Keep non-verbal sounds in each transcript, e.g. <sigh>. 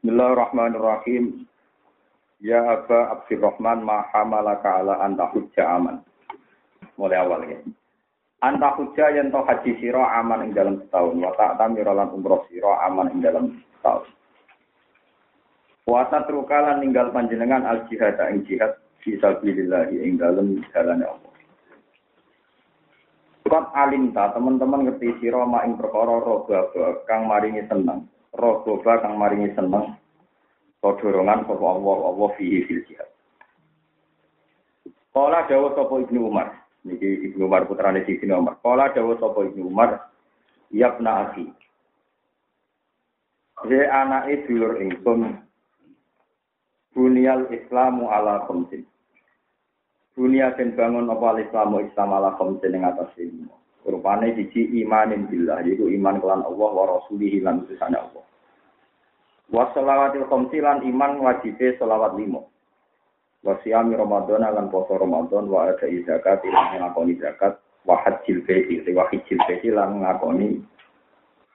Bismillahirrahmanirrahim. Ya Aba Abdurrahman ma hamalaka ala anta hujja aman. Mulai awal ya. Anta hujja yang to haji siro aman ing dalam setahun. Wa ta'tamir lan umroh siro aman ing dalam setahun. Wa tatrukalan ninggal panjenengan al jihad ing jihad fi sabilillah ing dalam jalan Allah. Kot alimta teman-teman ngerti siro ma ing perkara roga kang maringi seneng. Roga kang maringi seneng dorongan sapa Allah Allah fihi fil jihad. Kala dawa sapa Ibnu Umar, niki Ibnu Umar putrane Ibnu Umar. Kala dawa sapa Ibnu Umar, yabna akhi. He anake dulur ingsun Bunyal Islamu ala khamsin. Dunia den bangun apa Islamu Islam ala khamsin ing atas ilmu. Rupane siji imanin billah, yaitu iman kelan Allah wa rasulihi lan utusane Allah. Wa sholawatil khamsi lan iman wajibe sholawat limo. Wa siyami Ramadan lan poso Ramadan wa ada zakat lan ngakoni zakat wa hajjil baiti wa hajjil baiti lan ngakoni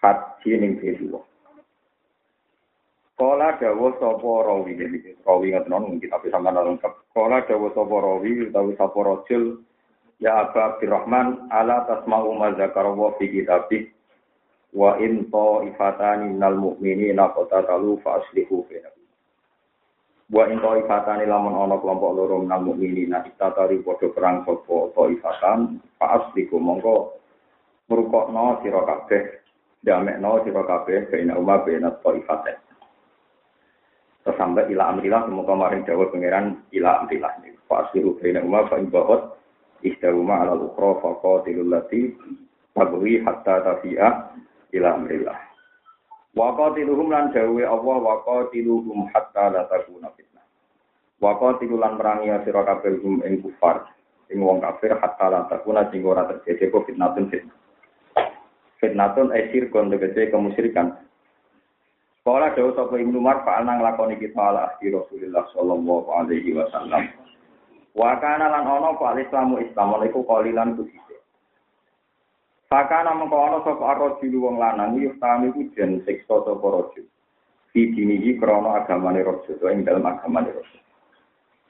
haji ning baiti wa. Kala dawa sapa rawi rawi ngoten mungkin tapi sampean lengkap. Kala dawa sapa rawi utawi sapa rajul ya Aba Abdurrahman ala tasma'u ma zakara wa fi kitabik wa in ta'ifatani minal mu'minina qatatalu fa aslihu bainahum wa in ta'ifatani lamun ana kelompok loro minal mu'minina istatari padha perang sapa ta'ifatan fa aslihu mongko merukokno sira kabeh damekno sira kabeh bainahum bainat ta'ifatain terus sampai ila amrilah semoga maring dawuh pangeran ila amrilah. Fa aslihu bainahum fa in ihdahuma ala al-ukhra fa qatilul lati tabghi hatta tafi'a ila amrillah. Wa qatiluhum lan dawe Allah wa qatiluhum hatta la takuna fitnah. Wa qatilu lan merangi sira kabeh hum ing kufar ing wong kafir hatta la takuna sing ora terjadi apa fitnatun fitnah. Fitnatun esir kon kemusyrikan. Kala dawuh sapa Ibnu Umar fa nang lakoni kita ala ahdi Rasulullah sallallahu alaihi wasallam. Wa kana lan ana fa Islamu Islam iku qalilan kusi. Fakana mengko ana sapa arrojul wong lanang yus tami ku jen siksa sapa rajul. Di dinihi krana agamane rajul ing dalem agamane rajul.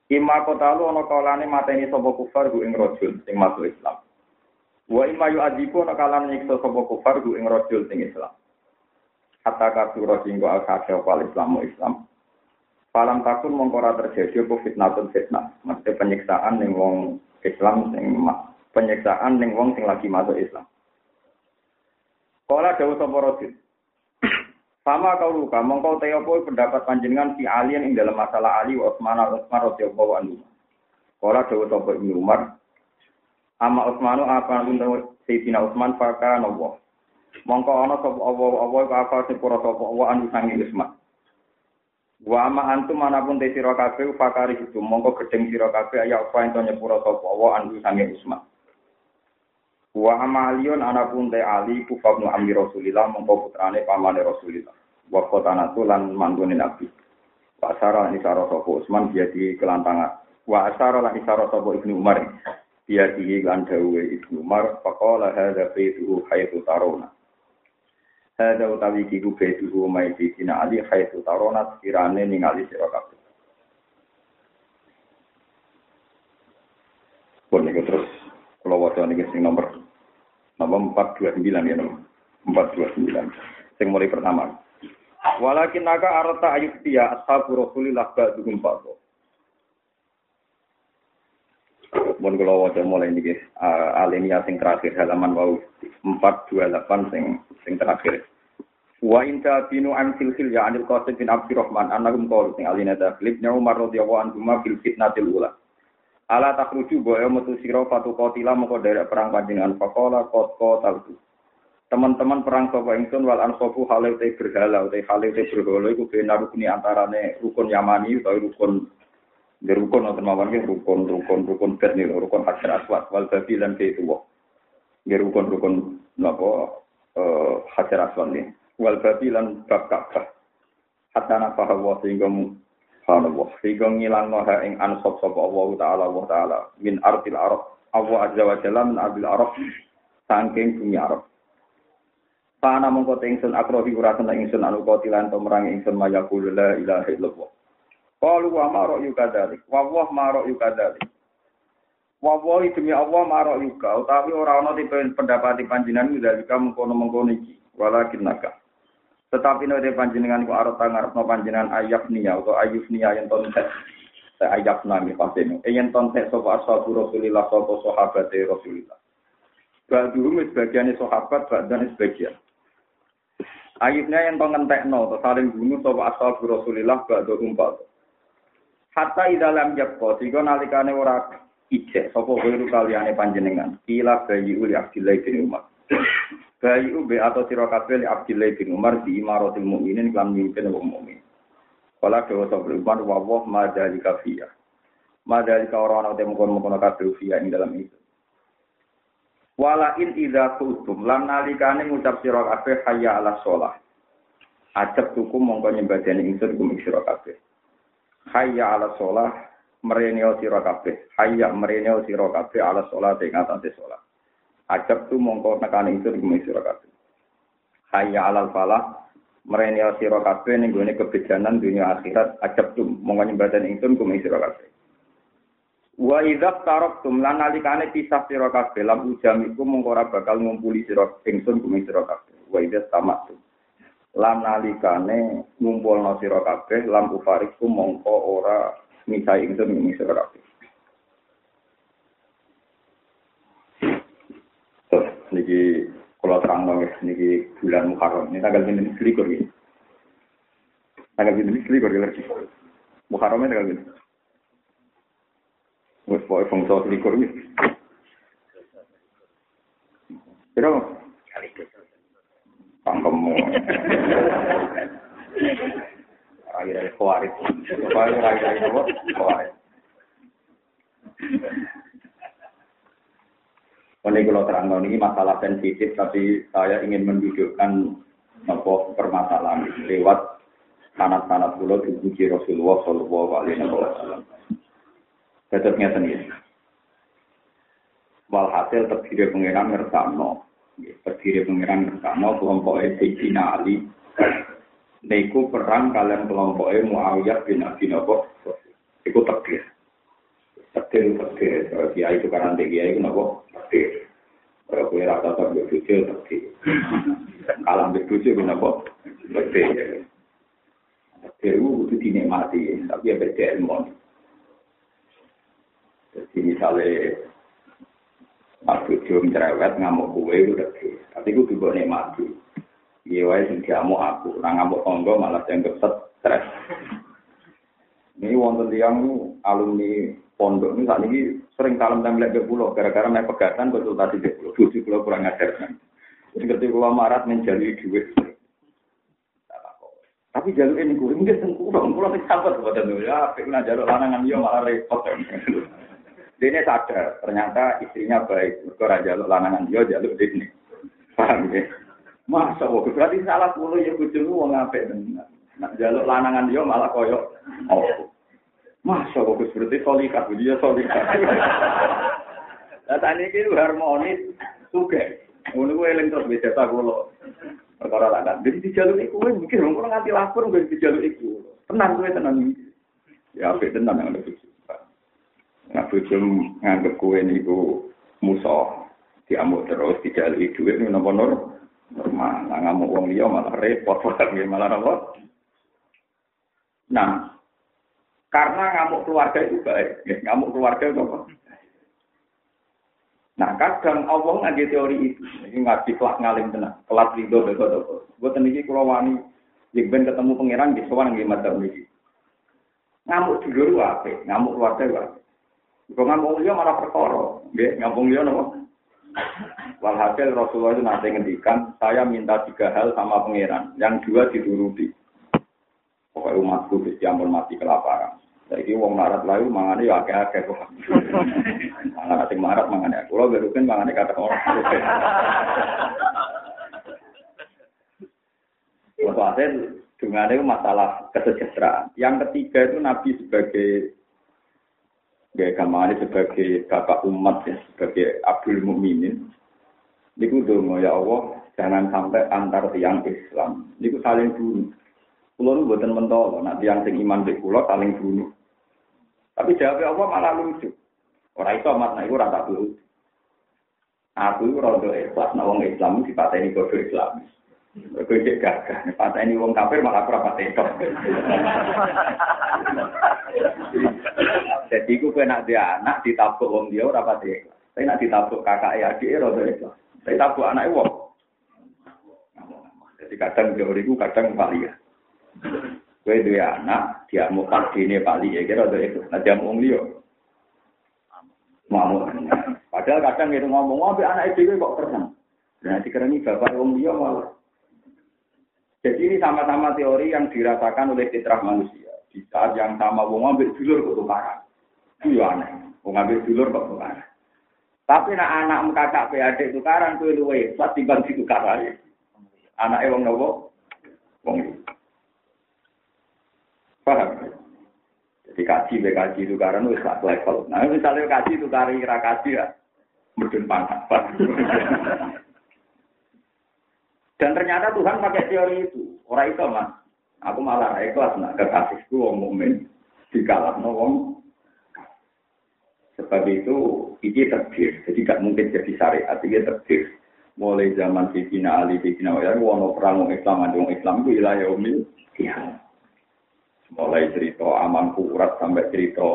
Ima kotalu ana kalane mateni sapa kufar ku ing rajul sing masuk Islam. Wa ima yu adiku ana kalane nyiksa sapa kufar ku ing rajul sing Islam. Hatta kasura singgo al-kasya wal Islamu Islam. Palam takun mongko ora terjadi apa fitnatun fitnah. Mesti penyiksaan ning wong Islam sing penyiksaan ning wong sing lagi masuk Islam. Kala dawu sapa rajul. Sama kau luka, mongkau teo pendapat panjenengan si alien ing dalam masalah Ali wa Utsman Utsman radhiyallahu anhu. Kala dawu sapa Ibnu Umar. Ama Utsmanu apa pun Sayyidina Utsman faka Allah. Mongko ana sapa Allah Allah apa sepura sapa Allah anu sangi Utsman. Wa ama antum manapun te sira kabeh fakari itu mongko gedeng sira kabeh ya apa ento nyepura sapa Allah anu sangi Utsman. Wa amalion anapun te ali kufabnu amri Rasulillah mongko putrane pamane Rasulillah. Wa qatanatu lan manggone Nabi. Wa asara ni sara sapa Utsman dia di kelantangan. Wa asara lan isara sapa Ibnu Umar. Dia di lan dawe Ibnu Umar faqala hadza baituhu haythu tarona. Hadza utawi kiku baituhu mai dina ali haythu tarona sekirane ningali sira kabeh. Pun terus kalau wadah ini sing nomor nomor 429 ya nomor 429 sing mulai pertama. Walakin naga arata ayat dia ashabu rasulillah ba'duhum ba'du Mun kula waca mulai niki uh, alinea sing terakhir halaman wau 428 sing sing terakhir. Wa inta binu an silsil ya anil qasim bin Abdurrahman annakum qalu sing alinea taklib Umar radhiyallahu anhu ma fil fitnatil ula. Ala takruju boyo metu sira fatu qatila moko derek perang panjenengan faqala qad qataltu. Teman-teman perang sapa ingsun wal ansofu halil te berhala te halil te berhala iku benar rukuni antarane rukun Yamani utawa rukun di rukun nonton mawon rukun rukun rukun bet rukun hajar aswad wal babi lan ke itu di rukun rukun napa eh hajar aswad nih wal babi lan bab ka'bah hatta nafah wa sehingga Subhanallah. Sehingga ngilang noha ing ansop sapa Allah Ta'ala Allah Ta'ala. Min artil Arab. Allah Azza wa Jalla min artil Arab. Sangking bumi Arab. Fana mongko te ingsun akrohi ora seneng ingsun anu kotilan to merang ingsun mayaqulu la ilaha illallah. Qalu wa ma ra'yu. Wa wa ma ra'yu. Wa wa demi Allah ma ra'yu ka utawi ora ana tipe pendapat panjenengan dalika mengkono-mengkono iki. Walakin naka. Tetapi nek panjenengan ku arep ngarepno panjenengan ayat niya utawa ayuf niya yen ton tek. Saya ayat nami pasene. Yen ton tek sapa ashabu Rasulillah sapa sahabat Rasulillah. Ba'duhum sebagiannya sahabat, dan sebagian. Ayubnya yang to ngentekno, to saling bunuh sapa asal Rasulillah ba'da umpat. Hatta idalam yakko, jika nalikane ora ije, sapa wiru kaliane panjenengan. Kila bayi uli Abdillah bin Umar. <coughs> Bayi ube atau sira kabeh li Abdillah bin Umar di imaratil mukminin kan mimpin wong mukmin. Kala dewa sapa Umar fiya. Madalika ora ana temu kono-kono kabeh fiya ing dalam itu. Wala in idza kuntum lan nalikane ngucap sira kabeh hayya ala shalah. Ajab tuku mongko nyembadani ingsun kum sira kabeh. Hayya ala shalah mereneo sira kabeh. Hayya mereneo sira kabeh ala shalah ing atase shalah. Ajab tu mongko nekane ingsun kum sira kabeh. Hayya ala falah mereneo sira kabeh ning gone kebejanan dunia akhirat. Ajab tu mongko nyembadani ingsun kum sira kabeh. Wa idza taraktum lan nalikane pisah sira kabeh lam ujam iku mung ora bakal ngumpuli sira ingsun kumi sira kabeh. Wa idza tamaktum lan nalikane ngumpulno sira kabeh lam ufariku mongko ora misai ingsun kumi sira kabeh. Terus niki kalau terang dong niki bulan Muharram ini tanggal ini selikur ya. Tanggal ini selikur lagi. Muharram ini tanggal ini. Wes pokoke bangsa likur iki. Kira Pangkemu. <laughs> Rai-rai kuarit. Pokoknya? Kuarit. Kalau terang ini masalah sensitif, tapi saya ingin mendudukkan apa permasalahan lewat sanat-sanat pulau dipuji Rasulullah Shallallahu Alaihi Wasallam. Tetapnya sendiri. Walhasil terdiri pengiran ngersano. Terdiri pengiran ngersano kelompok Sayyidina Ali. niku perang kalian kelompok Muawiyah bin Abi Nawab iku tegir. Tegir tegir. Kalau dia itu kan nanti dia itu nopo tegir kalau kue rata tak berbicara tegir. Kalau berbicara bin Nawab tegir. Tegir itu dinikmati. Tapi ya beda ilmu. Jadi misalnya Mas Bujo mencerewet ngamuk kue itu tegir. Tapi itu juga nikmati. Iya wae sing aku, ora ngamuk tonggo malah dianggap stres. Ini wonten tiang alumni pondok ini saat ini sering kalem tembelak ke pulau gara-gara main pegatan konsultasi ke pulau. Tujuh pulau kurang ajar kan. Terus ketika pulau marat menjalui duit. Tapi jalur ini gue mungkin sengkurang, pulau ini sabar buat ya, pengen jalur lanangan dia malah repot. Dia sadar, ternyata istrinya baik. Mereka jaluk lanangan dia, jaluk ini. Paham ya? Masa kok berarti salah puluh ya bojomu wong apik tenan. Nak jaluk lanangan dia malah koyok oh. Masa kok berarti solika, dia solika. <laughs> Lah tani iki harmonis suge. Ngono kuwi eling terus beda ta kula. Perkara tak kan. Jadi dijaluk iku kowe mikir wong ora nganti lapor kok dijaluk iku. Tenang kowe tenan. Ya apik tenan yang lebih. Nah, bujum nganggep kue niku musuh diamuk terus dijalui duit ini nopo nur normal. Nah, ngamuk wong liya malah repot, <laughs> malah nopo. Nah, karena ngamuk keluarga itu baik, ya, <laughs> ngamuk keluarga itu apa? Nah, kadang Allah ngaji teori itu, ini ngaji kelas ngalim tenang, kelas ridho besok besok. Buat ini kalau wani, yang ketemu pangeran di sowan nggih matur niki. Ngamuk dulu apa? Ngamuk keluarga apa? Kok ngomong dia malah perkara, nggih, ngomong dia nopo. Walhasil Rasulullah itu nanti ngendikan, saya minta tiga hal sama pangeran, yang dua dituruti. Pokoknya umatku ampun mati kelaparan. Jadi wong marat lalu mangane ya akeh-akeh kok. <laughs> Sing marat mangane aku. Kulo berukin mangane kata orang. <laughs> Walhasil dengan itu masalah kesejahteraan. Yang ketiga itu Nabi sebagai Gaya kamane sebagai bapak umat ya, sebagai Abdul Mukminin. Niku dongo ya Allah, Jangan sampai antar tiang Islam. Ini saling bunuh. Kulo nu buatan mentol, nak tiang sing iman di kulo saling bunuh. Tapi jawab Allah malah lucu. Orang itu amat rata dulu. Aku itu rodo ikhlas, nah wong Islam dipateni bodoh Islam. Mereka cek gagah, pateni wong kafir malah aku rapat <laughs> Jadi aku kena dia anak ditabuk wong dia rapat ikhlas. Saya nak ditabuk kakak ya adik rodo ikhlas. Saya tabuk anak wong. Jadi kadang teori ku kadang ya. Kue dua anak, dia mau ini bali ya kira dari itu. Nah dia mau liyo, mau. Padahal kadang itu ngomong, ngomong anak itu kok terang. Nah ini bapak wong liyo malah. Jadi ini sama-sama teori yang dirasakan oleh fitrah manusia. Di saat yang sama wong ngambil dulur kok tukaran. Itu ya aneh. Wong ngambil dulur kok tukaran. Tapi nak anak kakak PAD tukaran kuwi luwe, pasti bang tukaran. Anake wong nopo? Wong Paham? Jadi kaji be kaji itu karena itu satu level. Nah misalnya kaji itu kari kira kaji ya, mungkin pangkat. <laughs> Dan ternyata Tuhan pakai teori itu. Orang itu mas, aku malah ikhlas nak kekasihku wong mukmin dikalah wong. Sebab itu ini terdiri, jadi gak mungkin jadi syariat, ini terdiri. Mulai zaman Sayyidina Ali, Sayyidina Wa'ala, wono perang Islam, ada Islam itu wilayah umil, iya mulai cerita aman kurat sampai cerita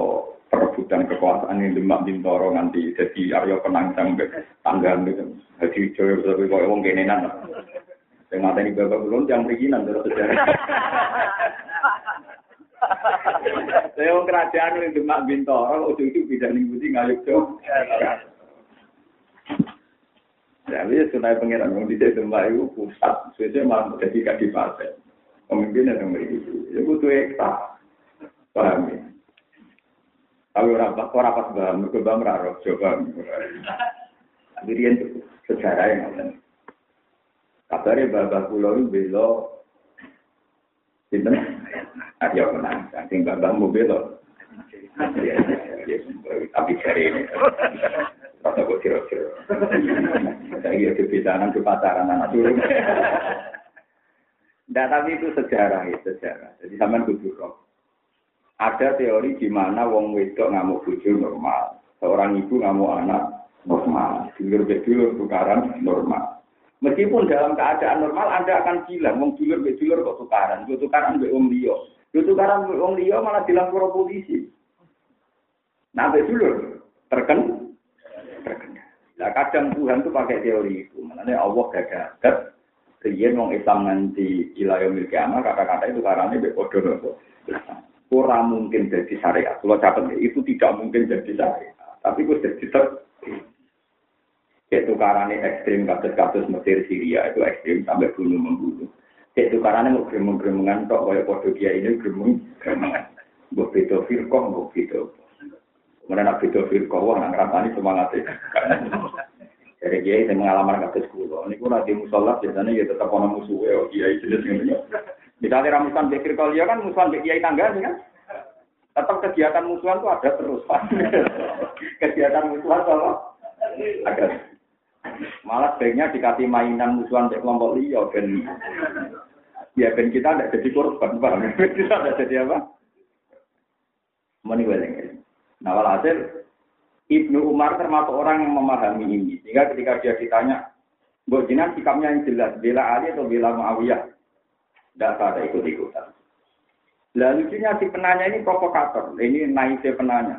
perebutan kekuasaan yang demak bintoro nanti jadi Aryo Penang sampai tanggal gitu. Jadi bisa kau ngomong kenenan. Yang mata ini bapak belum yang perizinan terus sejarah. <laughs> Saya mau kerajaan yang demak bintoro, ujung itu bisa nih budi ngayuk jauh. Jadi sunai pengiran yang di demak itu pusat, sesuai malah jadi kadipaten pemimpin yang memiliki ya butuh ekta paham ya? Tapi orang orang pas paham mereka bang raro coba jadi itu sejarah yang ada. Kabarnya bapak pulau itu belo Sinten? Ayo menang. Saking bapak mau belo. Tapi cari ini. Kata gue kira-kira. Saya kira kebiasaan ke pacaran anak turun. Tidak, tapi itu sejarah ya, sejarah. Jadi sama kudu. Ada teori di mana wong wedok ngamuk bojo normal. Seorang ibu ngamuk anak normal. Dulur bedulur tukaran normal. Meskipun dalam keadaan normal Anda akan bilang, wong dulur bedulur kok tukaran. Kok tukaran be wong liya. Yo tukaran be wong liya malah pro polisi. Nah, bedulur terken terkena. Nah, kadang Tuhan tuh pakai teori itu. Makanya Allah gagah Riyen wong Islam nanti ilayo milik anak kata-kata itu karena podo nopo. Kurang mungkin jadi syariat. Kalau catat itu tidak mungkin jadi syariat. Tapi gue jadi ter itu karena ekstrim kasus-kasus Mesir Syria itu ekstrim sampai bunuh membunuh. Itu karena mau gremeng-gremengan tok kaya podo kia ini gremeng-gremengan. Mbok beda firqah, mbok beda. Kemudian nak beda firqah, wah nak ngerasani semangat dari kiai yang mengalami kasus kulo. Ini pun nanti musola biasanya ya tetap orang musuh ya kiai jenis ini. Misalnya ramusan pikir ya kan musuhan kiai tangga kan. Tetap kegiatan musuhan itu ada terus. kegiatan musuhan kalau ada. Malah sebaiknya dikasih mainan musuhan di kelompok liya dan ya ben kita tidak jadi korban, bang. <laughs> kita tidak jadi apa? Meni weleng. Nah, walhasil Ibnu Umar termasuk orang yang memahami ini. Sehingga ketika dia ditanya, Mbok Jinan sikapnya yang jelas, bela Ali atau bela Muawiyah? Tidak ada ikut-ikutan. Lalu lucunya si penanya ini provokator. Ini naiknya penanya.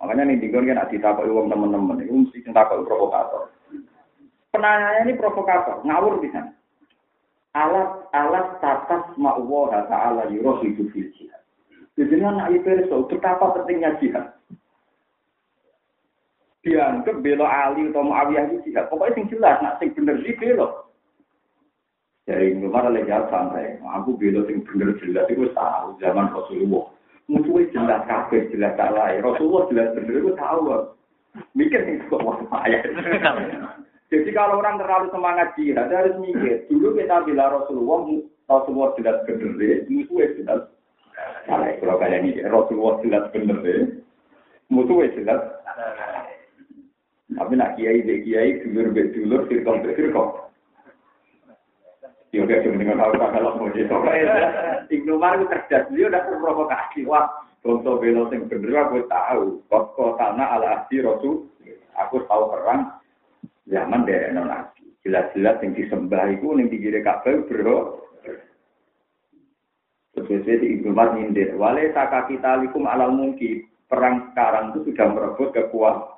Makanya nih tinggal kan ditakut uang teman-teman. Ini mesti ditakut provokator. Penanya ini provokator, ngawur di sana. Alat alat tatas ma'wah ta'ala yuroh hidup jihad. Jadi anak itu betapa pentingnya jihad dianggap belo Ali atau Muawiyah itu jihad. Pokoknya sing jelas, nak sing bener sih belo. Jadi kemarin lagi santai, aku belo sing bener jelas itu tahu zaman Rasulullah. Musuhnya jelas kafir, jelas salah. Rasulullah jelas bener itu tahu. Mikir nih kok wah <laughs> Jadi kalau orang terlalu semangat jihad harus mikir. Dulu kita bilang Rasulullah, Rasulullah jelas bener, musuhnya jelas salah. Kalau kalian ini Rasulullah jelas bener, musuhnya jelas tapi nak kiai be kiai dulur be dulur firqah be firqah. Ya udah cuma dengan tahu kalau mau jadi Ibnu Umar itu cerdas, dia udah terprovokasi. Wah, contoh belo yang bener aku tahu. Kok kotana ala asli rasul. Aku tahu perang zaman dari non Jelas-jelas yang disembah itu yang dikira kabel bro. Sesuai di Ibnu taka kita likum alal mungkin. Perang sekarang itu sudah merebut kekuatan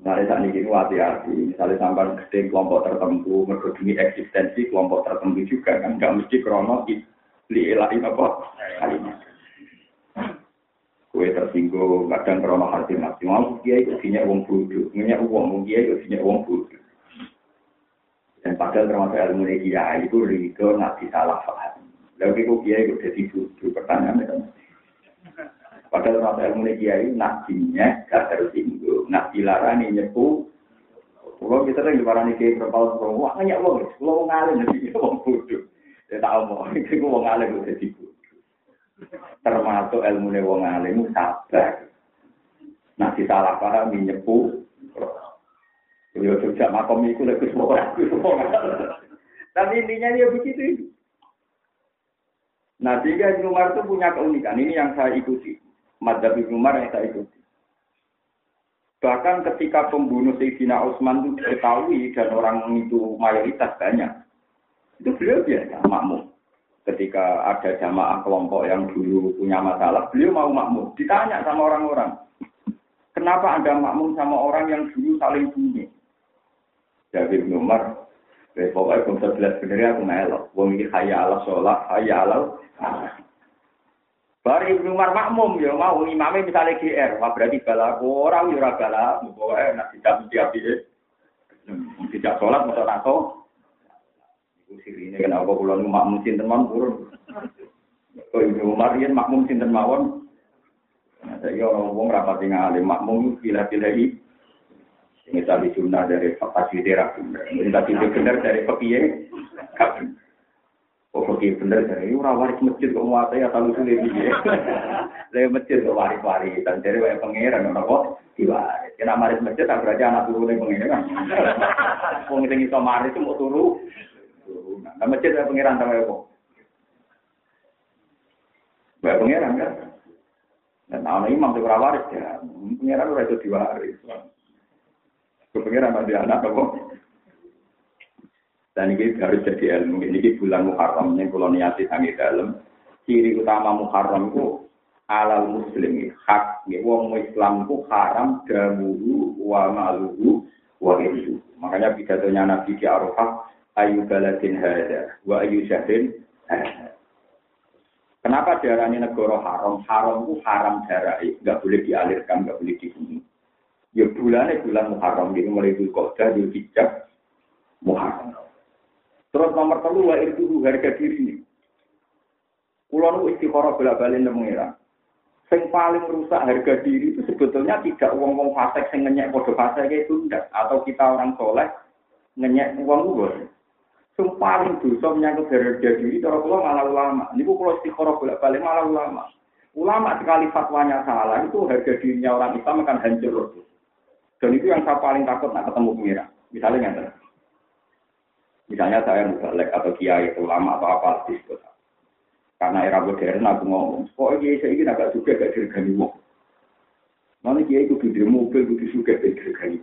Misalnya saat ini hati-hati, misalnya sampai gede kelompok tertentu, mergodini eksistensi kelompok tertentu juga kan, nggak mesti krono li ilahin apa kalimat. Kue tersinggung, kadang krono hati mati, mau dia itu punya uang bodoh, punya uang, dia itu punya uang bodoh. Dan padahal termasuk ilmu dia itu rido nanti salah paham. Lalu itu dia itu jadi bodoh, pertanyaan itu. Padahal rasa ilmu kiai nabinya gak tersinggung, nak dilarani nyepu. Kalau kita dilarani kiai berpal wah nanya wong, kalau wong ngalim jadi wong bodoh. Ya tak omong, <laughs> itu wong ngalim udah jadi. Termasuk ilmu wong ngalim sabar. Nah salah paham nyepu. Yo sejak makom itu lebih semua aku Tapi intinya dia begitu. Nah, tiga Umar itu punya keunikan. Ini yang saya ikuti. Madzhab Ibnu Umar yang saya ikuti. Bahkan ketika pembunuh Sayyidina Utsman itu diketahui dan orang itu mayoritas banyak, itu beliau biasa makmum. Ketika ada jamaah kelompok yang dulu punya masalah, beliau mau makmum. Ditanya sama orang-orang, kenapa Anda makmum sama orang yang dulu saling bunuh? Jadi Ibnu Umar, eh, pokoknya kalau sebelas sebenarnya aku melok. Wong ini kaya Allah sholat, kaya Allah. Bari Ibnu Umar makmum ya mau imamnya misalnya GR, wah berarti balaku orang ya ora bala, pokoke nek tidak mesti api. Tidak sholat masa nato. Sirine kenapa kula nu makmum sinten mawon purun. Kok Ibnu Umar yen makmum sinten mawon. Nah, saya orang wong rapati ngalim makmum pilih-pilih. Ini tadi sunnah dari fasilitasi rakyat. Ini tadi benar dari pekiye. Oh, oke bener dari ora waris masjid kok muate ya talu sulit iki. Lah masjid kok waris-waris dan dari wae pangeran ora kok diwaris. Kena maris masjid tak berarti anak turune pangeran. <laughs> Wong sing iso maris mau turu. Nah, masjid wae pangeran ta wae kok. Wae pangeran kan. Dan ana imam ora waris ya, pangeran ora iso diwaris. Kepengeran ada anak kok. Dan ini harus jadi ilmu. Ini bulan Muharram yang kalau niati sangi dalam. Ciri utama Muharram itu alal muslim hak. Wong Islam itu haram damuhu wa maluhu wa itu. Makanya pidatonya Nabi di Arafah ayu baladin hada wa ayu syahrin. Kenapa darahnya negara haram? Haram itu haram darah, nggak boleh dialirkan, nggak boleh dibunuh. Ya bulannya bulan Muharram, jadi mulai Dhul Qodah, Dhul Hijjah, Muharram. Terus nomor telu wa itu harga diri. Kulo nu istiqoroh bolak balik nemu pengira. Sing paling merusak harga diri itu sebetulnya tidak uang-uang fasek sing ngenyek bodoh fasek itu ndak atau kita orang soleh ngenyek uang gue. Sing paling dosa menyangkut harga diri cara kulo malah ulama. Niku kulo istiqoroh bolak balik malah ulama. Ulama sekali fatwanya salah itu harga dirinya orang Islam akan hancur. Dan itu yang saya paling takut nak ketemu pengira. Misalnya yang Misalnya saya mubalek atau kiai atau lama atau apa di kota. Karena era modern aku ngomong, kok kiai saya ini agak juga gak dirgani wong. Nanti kiai itu di mobil, itu juga gak dirgani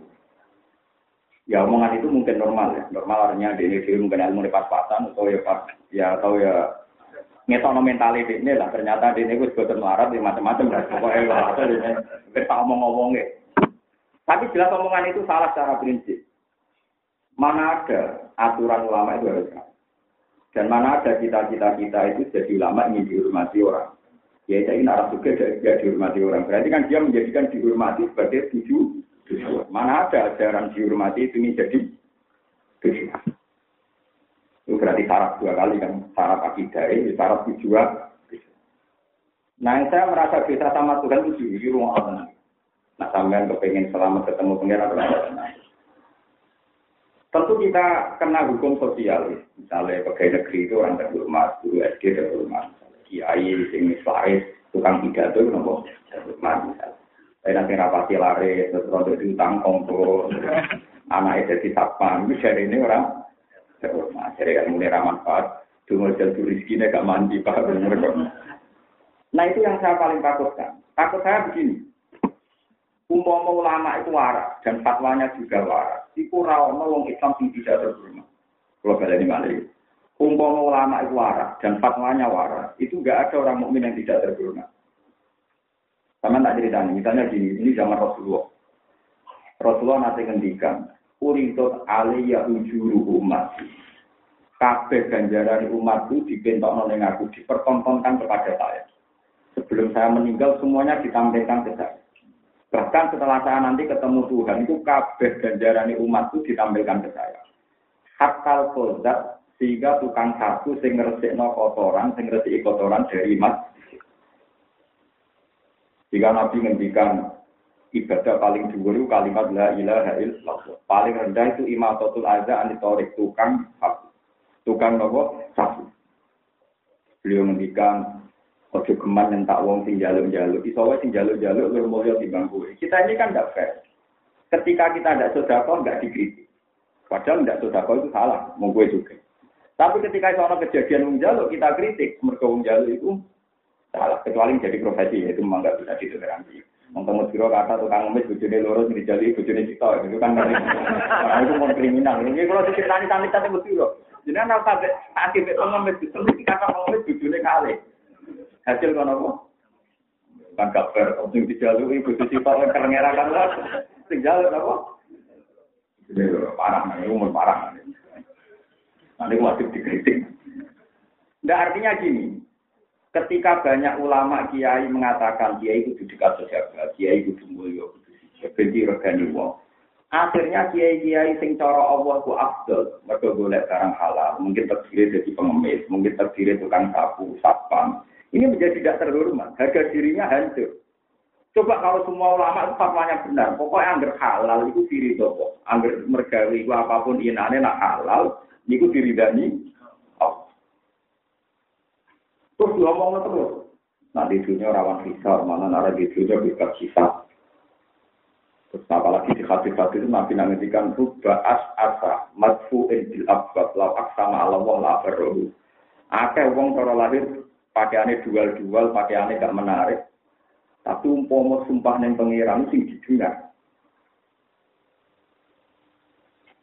Ya omongan itu mungkin normal ya. Normal artinya di ini mungkin ilmu pas-pasan atau ya pas ya atau ya ngetono mentality ini lah ternyata di ini gue sebetulnya melarat ya macam-macam lah pokoknya atau ini kita ngomong-ngomongnya tapi jelas omongan itu salah secara prinsip Mana ada aturan ulama itu harus Dan mana ada cita-cita kita itu jadi ulama ingin dihormati orang. Ya ingin arah juga tidak dihormati orang. Berarti kan dia menjadikan dihormati sebagai tujuh. Mana ada ajaran dihormati itu menjadi tujuan. Itu berarti syarat dua kali kan. Syarat akidah ini, syarat tujuan. Nah, yang saya merasa bisa sama Tuhan itu di rumah Allah. Nah, sampean kepengen selamat ketemu pengiran atau Tentu kita kena hukum sosial, misalnya pegawai negeri itu orang terhormat, guru SD terhormat, kiai, sing faris, tukang pidato itu nopo terhormat misalnya. Tapi nanti rapati lari, terus rontok diutang kongko, Anaknya jadi satpam, itu dari ini orang terhormat. Jadi kan mulai manfaat. Cuma jalur rezeki gak mandi, Pak. Nah itu yang saya paling takutkan. Takut saya begini. Umpama ulama itu waras dan fatwanya juga waras. Iku rawono wong Islam sing tidak terhormat. Kalau kalian ini malah Umpama ulama itu waras dan fatwanya waras, itu enggak ada orang mukmin yang tidak terhormat. Sama tak cerita misalnya gini, ini zaman Rasulullah. Rasulullah nanti ngendikan, Uridot aliyah ujuru umat. Kabeh ganjaran umatku dipentokno ning aku, dipertontonkan kepada saya. Sebelum saya meninggal semuanya ditampilkan ke saya. Bahkan setelah saya nanti ketemu Tuhan, itu kabeh ganjaran umatku ditampilkan ke saya. Hatta kozat, sehingga tukang sapu sing ngresikno kotoran, sing ngresiki kotoran dari mas. Jika Nabi ngendikan ibadah paling dhuwur kalimat la ilaha illallah. Paling rendah itu imatatul adza anitorik tukang sapu. Tukang nopo sapu. Beliau ngendikan ojo geman tak wong sing jaluk-jaluk. Iso wae sing jaluk-jaluk luwih mulya timbang. Kita ini kan tidak fair. Ketika kita tidak sedekah nggak dikritik. Padahal tidak sedekah itu salah, mau gue juga. Tapi ketika itu kejadian wong jaluk kita kritik, mereka wong jaluk itu salah. Kecuali jadi profesi itu memang nggak bisa ditoleransi. Mengtemu siro kata tukang ngemis bujune loro sing dijali bujune cita itu kan nah, itu mau kriminal. Ini kalau diceritani sampe tadi siro. Jadi anak kabeh sakit itu ngemis itu kata ngemis bujune kali. Hasil kono apa? Kan kabar sing dijalui bojo cita kan kerengera kan lah. Sing jaluk apa? Ini parah, ini umur parah. Nanti wajib dikritik. Nah artinya gini, Ketika banyak ulama kiai mengatakan kiai itu dekat sejagat, kiai itu mulya, benci regani wong. Akhirnya kiai-kiai sing cara Allah ku afdal, mereka boleh barang halal, mungkin terdiri dari pengemis, mungkin terdiri tukang sapu, satpam. Ini menjadi tidak terhormat, harga dirinya hancur. Coba kalau semua ulama itu fatwanya benar, pokoknya angger halal itu diri toko, angger mergawi itu apa pun inane nak halal, itu diridani Terus ngomong terus. Nah di dunia rawan hisar, mana nara di dunia bebas hisar. Terus apalagi di hati-hati itu Nabi nangetikan rubba as asa madfu'in bil abwab lau aksama ala wong la berrohu. Akeh wong cara lahir pakaiannya dual-dual, pakaiannya gak menarik. Tapi umpomo sumpah neng pengiran sing didengar.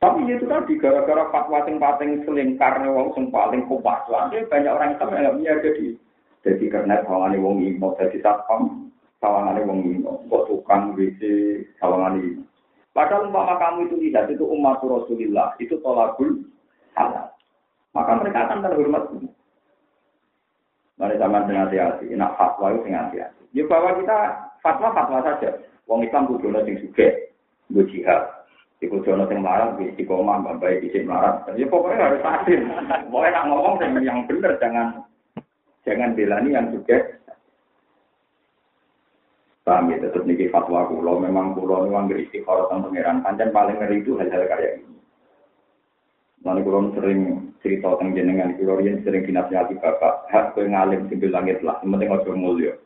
Tapi itu tadi gara-gara fatwa sing paling selingkar wong sing paling kuat banyak orang Islam yang nggak jadi jadi karena sawangane wong imo jadi satpam sawangane wong imo kok tukang WC sawangane Padahal umpama kamu itu tidak itu umat Rasulullah itu tolakul halal. Maka mereka akan terhormat. Mari zaman dengan hati-hati. Nak fatwa itu dengan hati-hati. Ya kita fatwa-fatwa saja. Wong Islam kudu sing suge, gue jihad. Iku jono sing marah istiqomah, baik di sini marah. Ya pokoknya harus adil. Pokoknya nak ngomong yang benar, jangan jangan belani yang juga. Paham ya, tetap niki fatwa kulo. Memang kulo ini wanggir istiqoroh tentang pangeran. Panjang paling ngeri itu hal-hal kayak ini. Lalu kulo sering cerita tentang jenengan. Kulo yang sering dinasihati bapak. Hak kue ngalim simbil langit lah. Penting ojo mulia.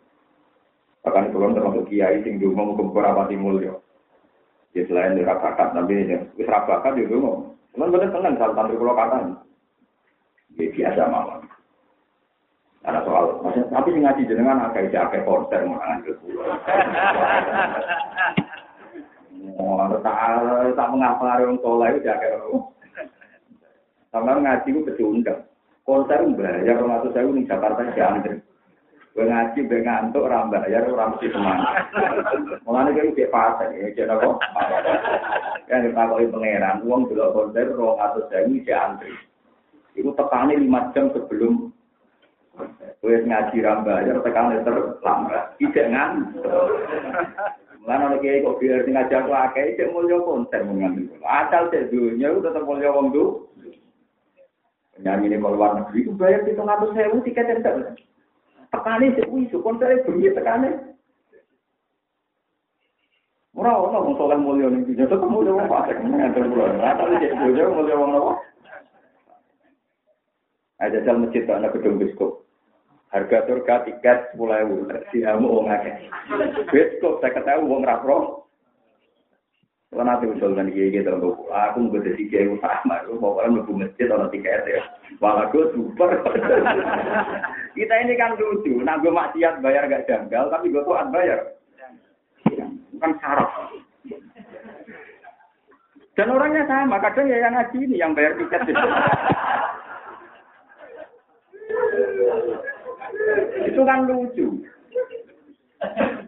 Bahkan kulo termasuk kiai sing mau ke mulia. Ya selain di bakat, tapi ya wis bakat ya dulu. Cuman bener seneng saat santri pulau kata. Ya biasa mawon. Ada soal, maksudnya, tapi ngaji jenengan agak isi agak konser menangan ke pulau. Oh, tak tak mengapa orang soleh itu jaga Sama ngaji itu kecundang. Konser bayar atau saya di Jakarta jangan Gue ngaji, gue ngantuk, orang bayar, orang mesti semangat. Mulanya kayak kayak pasar, ya, jadi apa? Yang dipakai pangeran, uang dulu konser, rong atau sewu, dia antri. Itu tekannya lima jam sebelum gue ngaji orang bayar, tekannya terlambat. Tidak ngantuk. Mulanya ada kayak kok biar ngaji aku akai, cek mulia konser mengambil. Asal cek dunia, itu tetap mulia wong. Penyanyi ini keluar negeri, itu bayar itu ngatur sewu, tiket yang tekane sik kuwi sukon saya bengi tekane. Ora ono wong saleh mulya ning dunya tetep mulya wong fasik ngatur kula. Tau cek bojo mulya wong apa. Ada jal masjid ana gedung biskop. Harga surga tiket sepuluh ewu, diamu wong akeh. Biskop saya ketahui wong rapro. Kalau nanti usul dan kiai gitu, aku mau jadi kiai utama, aku mau orang mau masjid atau tiket ya. Malah gue super. <laughs> Kita ini kan lucu, nah gue maksiat bayar gak janggal, tapi gue tuh bayar. Kan syarat. Dan orangnya sama, kadang ya yang ngaji ini yang bayar tiket. <laughs> Itu kan lucu.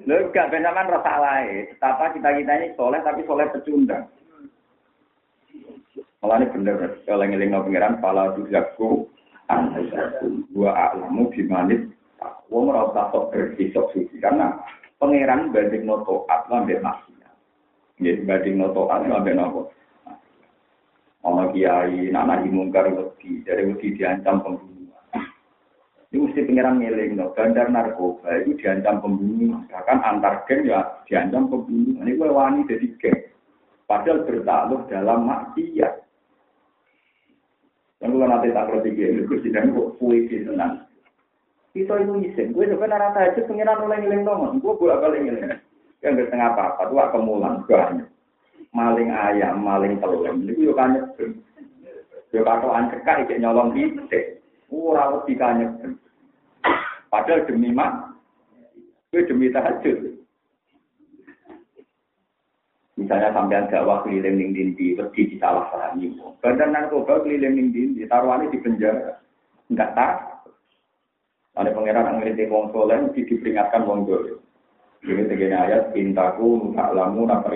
Lho gak ben sampean lae. Tapa kita-kita ini soleh tapi soleh pecundang. Malah ini bener, kalau ngeling pengiran, pala tujaku, anasaku, gua alamu dimanit, wong ora usah sok bersih sok suci karena pangeran banding noto mbek maksiat. Nggih banding noto atlan mbek nopo. Ana kiai nak nahi mungkar wedi, dari wedi diancam pembunuh. Ini mesti pengiran ngeling, no. bandar narkoba itu diancam pembunuh, bahkan antar geng ya diancam pembunuh. Ini gue wani jadi geng, padahal bertaluh dalam maksiat. Yang gue nanti tak perlu geng, gue sedang gue puisi tenang. Itu itu isin, gue sebenarnya rata aja pengiran mulai ngeling dong, gue bolak balik ngeling. Yang gak tengah apa-apa, tuh kemulan, banyak. Maling ayam, maling telur, ini gue kan nyebel. Gue katoan cekak, nyolong titik. Ora wedi kanyek. Padahal demi mak, gue demi tahajud. Misalnya sampean dakwah keliling ning dindi, wedi disalah pahami. Badan narkoba keliling ning dindi, taruhannya di penjara. Enggak tak. Ada pangeran yang ngerti wong soleh, di diperingatkan wong dole. Ini tegene ayat, pintaku lamu napa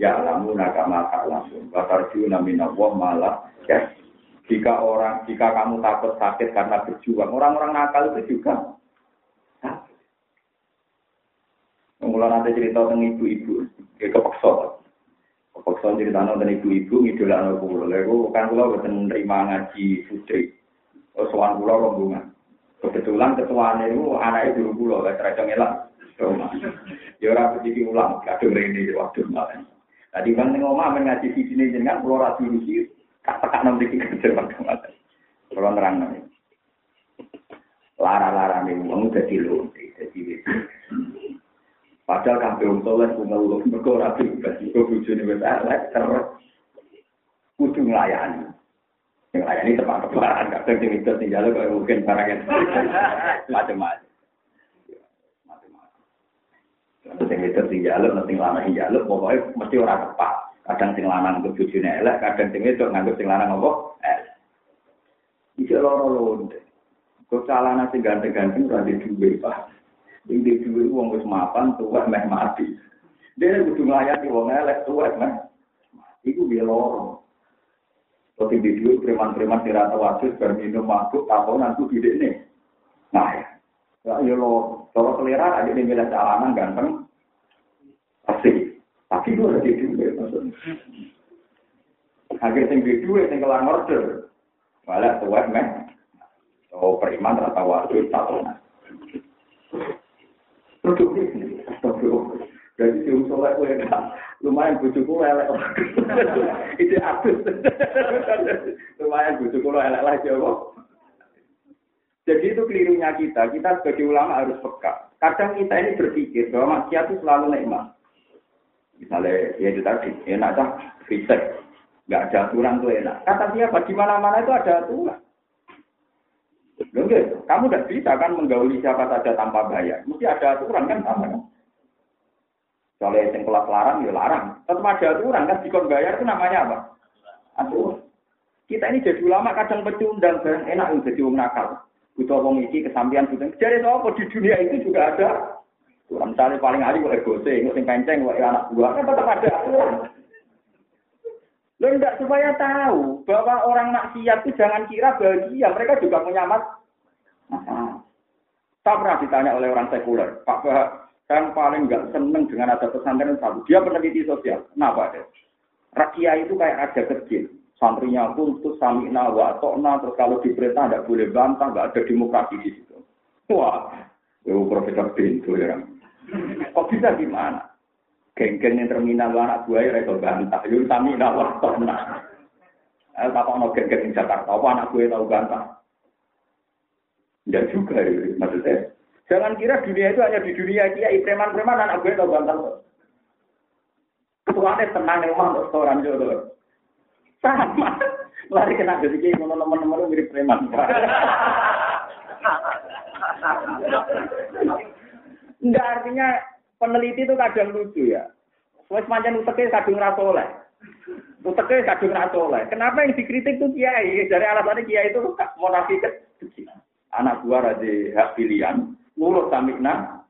ya alamu nakama ta'lamun. Watarju namina wong malah ya. Jika orang, jika kamu takut sakit karena berjuang, orang-orang nakal itu juga. Mulai nanti cerita tentang ibu-ibu, dia kepaksa. Kepaksa cerita tentang ibu-ibu, ngidola anak pulau. Lalu kan pulau betul menerima ngaji sudri. Soal pulau rombongan. Kebetulan ketuanya itu anaknya dulu pulau, gak terasa ngelak. Ya orang sedikit ulang, kadang ini waktu malam. Tadi kan ngomong ngaji di sini dengan pulau ratu Rusia. Kata-kata nanti kita jawab ke mana. Kalau terang nanti. Lara-lara nih, uang jadi lonte, jadi Padahal kabeh wong saleh ku ngeluh mergo bebas iku bojone wis elek terus kudu nglayani. Yang layani tepat-tepat, kadang sing itu tinggal kok mungkin barang <laughs> macam-macam. Macam-macam. Sing itu tinggal nanti lanang jaluk pokoknya mesti ora tepat. Kadang sing lanang untuk bojone elek, kadang sing itu nganggep sing lanang apa? Elek. Iki loro-loro. Kok calana sing ganteng-ganteng ora di duwe, Pak. Sing di duwe wong wis mapan tuwek meh mati. Dia kudu nglayani wong elek tuwek meh. Iku dia loro. Kok di duwe preman-preman sing rata wasis bar minum mabuk tahunan ku bidene. Nah ya. Ya lo, kalau selera ada yang bilang jalanan ganteng. Tapi gue lagi duit maksudnya. Akhir sing di duit sing kelar order. Malah tuwek men. Oh periman rata waktu ini, astagfirullah. Jadi si usulnya gue lumayan bujuku elek. Itu abis. lumayan bujuku elek lagi apa? Jadi itu kelirunya kita. Kita sebagai ulama harus peka. Kadang kita ini berpikir bahwa maksiat itu selalu nikmat. Misalnya, ya itu tadi, enak kan, riset. Nggak ada aturan tuh enak. Kata siapa? Di mana-mana itu ada aturan. Enggak, kamu tidak bisa kan menggauli siapa saja tanpa bayar. Mesti ada aturan kan sama kan? Soalnya yang kelas larang, ya larang. Tetap ada aturan kan, dikon bayar itu namanya apa? Aturan. Kita ini jadi ulama kadang pecundang, barang enak jadi wong nakal. Butuh wong iki kesampian butuh. Jadi apa di dunia itu juga ada Misalnya paling ahli kok ego sing sing kenceng kok anak buah kan tetap ada aturan. Lo enggak supaya tahu bahwa orang maksiat itu jangan kira bahagia, mereka juga punya mas. Saya pernah ditanya oleh orang sekuler, Pak Bah, kan paling enggak seneng dengan ada pesantren satu. Dia peneliti sosial. Kenapa deh? Rakyat itu kayak ada kecil. Santrinya pun tuh samina wa tokna, terus kalau diperintah tidak boleh bantah, enggak ada demokrasi di situ. Wah, itu profesor pintu ya. Kok bisa gimana? Geng-geng yang terminal anak buaya itu bantah. Yuk kami nak waktu nak. Eh, tak mau geng-geng yang Jakarta. Apa anak buaya tahu bantah? Ya juga ya, maksudnya. Jangan kira dunia itu hanya di dunia kiai preman-preman anak buaya tahu bantah. Tuane tenang ning omah restoran yo. Sama. Lari kena jadi ngono teman-teman mirip preman. <laughs> Enggak artinya peneliti itu kadang lucu ya. Wes pancen uteke kadung ra soleh. Uteke kadung ra soleh. Kenapa yang dikritik itu kiai? Dari alasannya kiai itu monafik Anak gua ada hak pilihan, nurut samikna,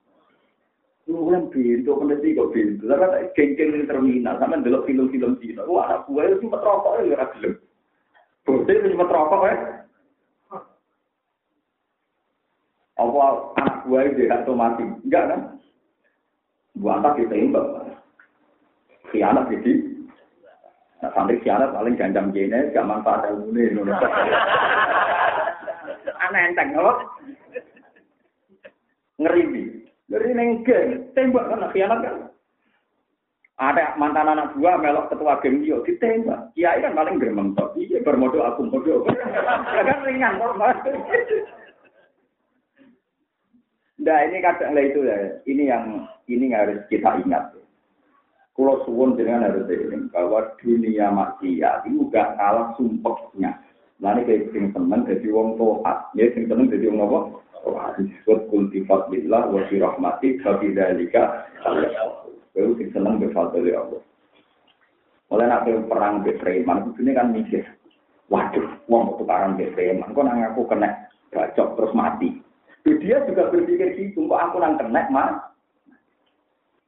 Nulan pintu, peneliti kok pintu. Tak geng-geng di terminal, sama delok film-film Cina. Wah, anak gua itu sempat rokok ya. Bukti itu sempat rokok ya. Apa anak gua itu atau mati? Enggak kan? Gua tak ditembak. Khianat jadi. Nah, sampai khianat paling gandam gene, gak manfaat ilmu ini. <laughs> Aneh enteng, Ngeri nih. Dari neng geng, tembak kan khianat kan. Ada mantan anak buah melok ketua geng dia ditembak. Kiai kan paling gremeng. Iya bermodal aku ya kan ringan normal. <laughs> Nah ini kadang lah itu ya. Ini yang ini harus kita ingat. Kalau suwun dengan harus ini bahwa dunia maksiat itu gak kalah sumpahnya. Lalu kayak sing seneng jadi wong tohat, ya sing seneng jadi wong apa? disebut kultifat billah wa fi rahmati fa fi dzalika Baru sing seneng be fadli Allah. Oleh nak perang be preman ini kan mikir. Waduh, wong tukaran be preman kok nang aku kena bacok terus mati. Dia juga berpikir gitu, kok aku nang kena mas.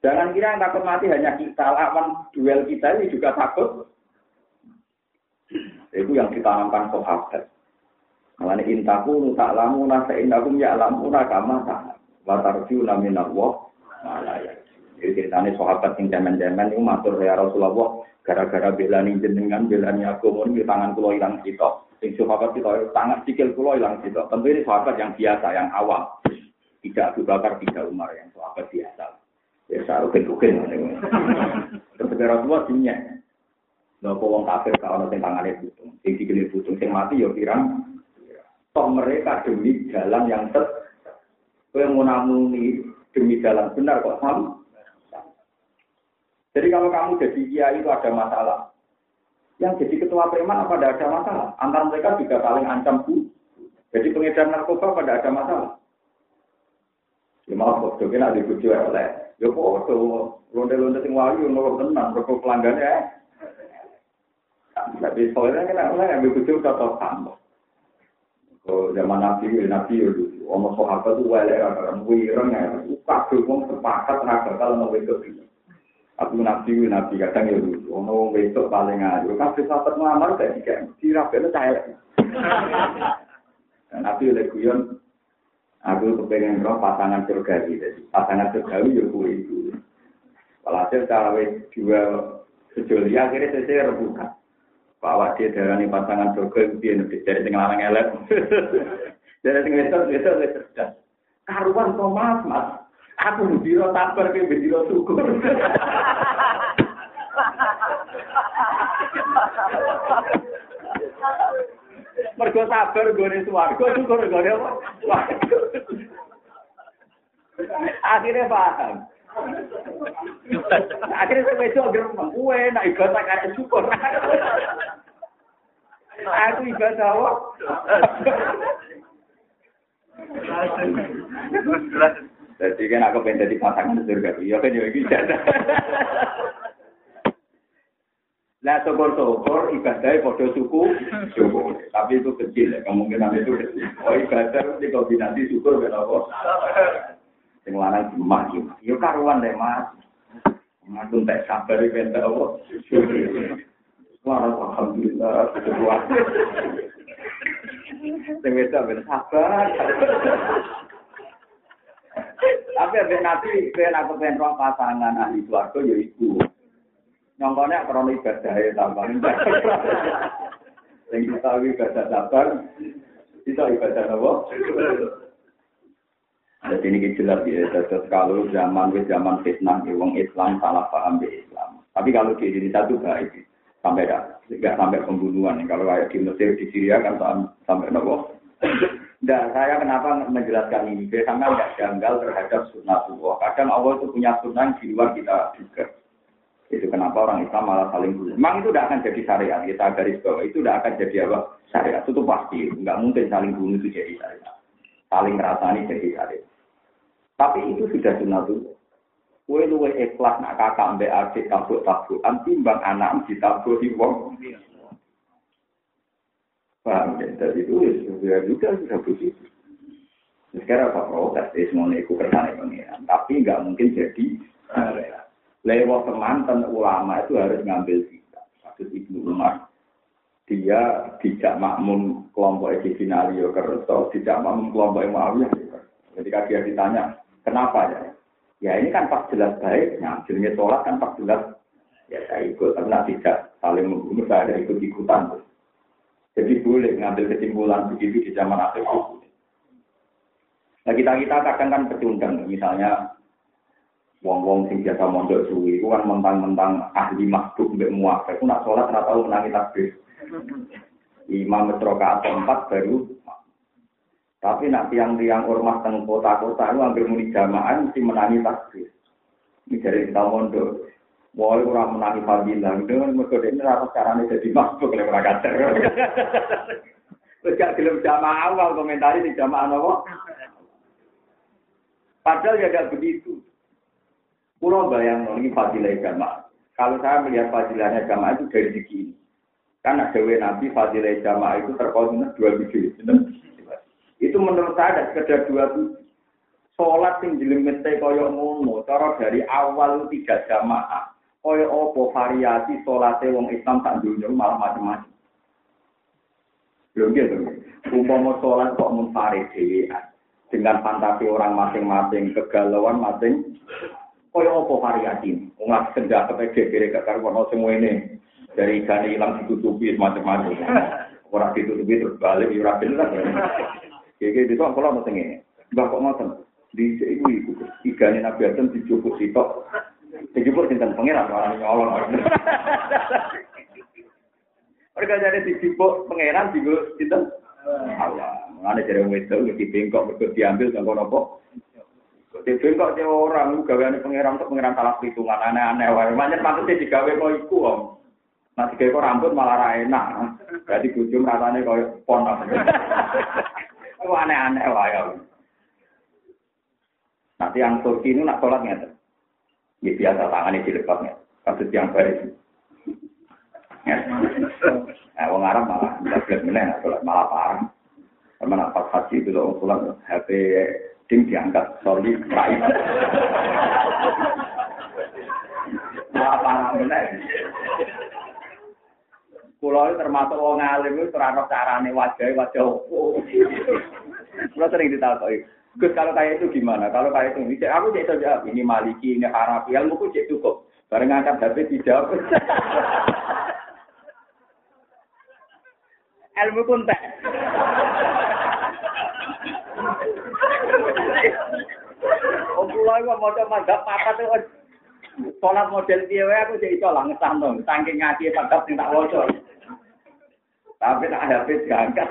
Jangan kira yang takut mati hanya kita, lawan duel kita ini juga takut. Itu yang ditanamkan sahabat. Malane intaku nu tak lamu na sa indakum ya lamu na kama ta. Wa tarju na min Allah malaya. Jadi ceritanya sahabat yang zaman-zaman itu matur ya Rasulullah gara-gara belani jenengan belani aku mau di tangan kulo hilang kita. Sing sahabat kita tangan sikil kulo hilang kita. Tentu ini sahabat yang biasa yang awam. Tidak Abu Bakar, tidak Umar yang sahabat biasa. Ya saya ukin-ukin. Ketika Rasulullah dunia. Lha wong kafir kalau sing tangane putung, sing putung sing mati ya pirang Toh mereka demi jalan yang ter Kue menamuni demi jalan benar kok sama. Jadi kalau kamu jadi kiai itu ada masalah. Yang jadi ketua preman apa ada masalah? Antara mereka juga saling ancam bu. Jadi pengedar narkoba pada ada masalah. Ya maaf kok, jadi ada bujo oleh. Ya kok, londe-londe sing wayu, nolok tenang, rokok pelanggannya. Tapi soalnya kan oleh ambil bujo tetap sama. Oh, zaman Nabi, Nabi itu, ono sahabat itu orang wireng ya, kabeh wong sepakat ra bakal ono wedok iki. Aku Nabi, Nabi kadang ya lucu, ono wedok paling ayu, kabeh sahabat ngelamar gak dikek, dirabene cair. <laughs> Nabi oleh guyon, aku kepengen roh pasangan surga gitu, pasangan surga ya kuwi itu. Walhasil cara dua sejoli akhirnya saya rebukan. Bawa dia darah pasangan surga dia lebih dari tengah larang elek. <laughs> Dari tengah itu itu itu cerdas. Karuan kok mas mas. Aku biro tabar ke biro syukur. Mergo sabar gone swarga syukur gone apa? Akhirnya paham. Akhirnya saya besok gerem, gue nak ibadah kayak syukur. Aku ibadah apa? Jadi kan aku pengen jadi pasangan surga, iya kan ya gitu. Lah syukur-syukur ibadahnya pada suku syukur. Tapi itu kecil ya, kemungkinan itu. Oh ibadah itu kombinasi syukur kenapa? Sing lanang cuma cuma. Yo karuan deh mas. Ngaku tak sabar iki entek apa. Wah, alhamdulillah. Sing wis ben sabar. Tapi abis nabi, kaya aku pengen roh pasangan ahli keluarga ya ibu. Nyongkone krono ibadah ya tambah. Sing kita ibadah sabar, kita ibadah apa? Jadi ini jelas ya, terus kalau zaman ke zaman fitnah, ya, wong Islam salah paham di Islam. Tapi kalau di Indonesia itu baik, sampai dah, tidak sampai pembunuhan. Kalau kayak di Mesir, di Syria kan sampai nopo. Dan saya kenapa menjelaskan ini? Biar sampai nggak janggal terhadap sunnah Allah. Kadang Allah itu punya sunnah di luar kita juga. Itu kenapa orang Islam malah saling bunuh. Memang itu tidak akan jadi syariat. Kita garis bawah itu tidak akan jadi apa? Syariat. Itu pasti. Nggak mungkin saling bunuh itu jadi syariat. Saling merasani jadi syariat. Tapi itu sudah sunatullah. Kue luwe ikhlas nak kakak mbak adik tabuk tabuk. Timbang anak ditabuk wong. Paham ya? Jadi itu ya juga sudah begitu. Sekarang apa protes? Ya semuanya ikut kersane pengiran. Tapi nggak mungkin jadi syariat. Lewat teman ulama itu harus ngambil sikap. Kasus Ibnu Umar. Dia tidak makmum kelompok Edi Finalio Kerto, tidak makmum kelompok Muawiyah. Ketika dia ditanya, kenapa ya? Ya ini kan pas jelas baik, ngambilnya sholat kan pas jelas. Ya saya ikut, tapi tidak saling membunuh, saya ada ikut-ikutan. Jadi boleh ngambil kesimpulan begitu di zaman akhir. Nah kita kita kadang kan pecundang, misalnya wong-wong sing biasa mondok suwi, itu kan mentang-mentang ahli makhluk mbek muafek, itu nak sholat rata tahu menangi takbir. Imam metroka empat baru tapi nak tiang-tiang ormas teng kota-kota itu hampir muni jamaah mesti menangi takbir. Ini dari kita mondok. Mulai kurang menangi fadilah, kan mereka ini rata caranya jadi makhluk oleh mereka <laughs> Terus gak gelem jamaah awal komentari di jamaah apa? Padahal ya gak begitu. Pulau bayang ini fadilah jamaah. Kalau saya melihat fadilahnya jamaah itu dari segi ini. Kan ada Nabi fadilah jamaah itu terkonsumsi dua biji. Itu menurut saya ada sekedar dua biji. Sholat yang jelimete koyok ngono, cara dari awal tidak jamaah. kaya apa variasi salate wong Islam tak dunya malah macam-macam. Lho nggih to. Umpama salat kok mung pare dhewean dengan fantasi orang masing-masing kegalauan masing kaya apa variasi? Wong lak sendak kepe gegere kekar ono sing ngene. Dari gani ilang ditutupi macam-macam ora ditutupi terus balik ya ora bener. Iki ditok kula mesti ngene? Mbah kok ngoten? Di sik iku. Ikane nabi adam dicukup sitok. Dijupuk sinten pengiran orang <laughs> nyolong. Mereka jadi dijupuk pangeran juga sinten. Allah, mana jadi wedok, di bengkok, diambil, nggak nopo. Di bengkok dia orang, gaweane pangeran untuk pangeran salah perhitungan aneh-aneh wae. Manjen maksudnya digawe kok iku om. Nah kok rambut malah ra enak. Jadi bujum rasane koyo pon. <laughs> Aneh-aneh wae. Nanti yang Turki ini nak sholat ngeten. Ya biasa tangannya dilepasnya. Kasus yang baik. Ya. Nah, wong Arab malah boleh sholat malah parah. Karena pas haji itu loh sholat HP sing diangkat soli rai. Apa namanya? Kulo termasuk wong alim itu ora carane wajah wajah opo. Sering ditakoki. Gus kalau kayak itu gimana? Kalau kayak itu, ini aku cek saja ini Maliki, ini Harafi, ilmu ku cek cukup. Bareng ngangkat tapi dijawab. <laughs> ilmu pun tak. Oh, kula iku maca madzhab papat itu salat model piye wae aku jadi iso lah ngesahno, saking ngaji madzhab sing tak waca. Tapi tak ada pet diangkat.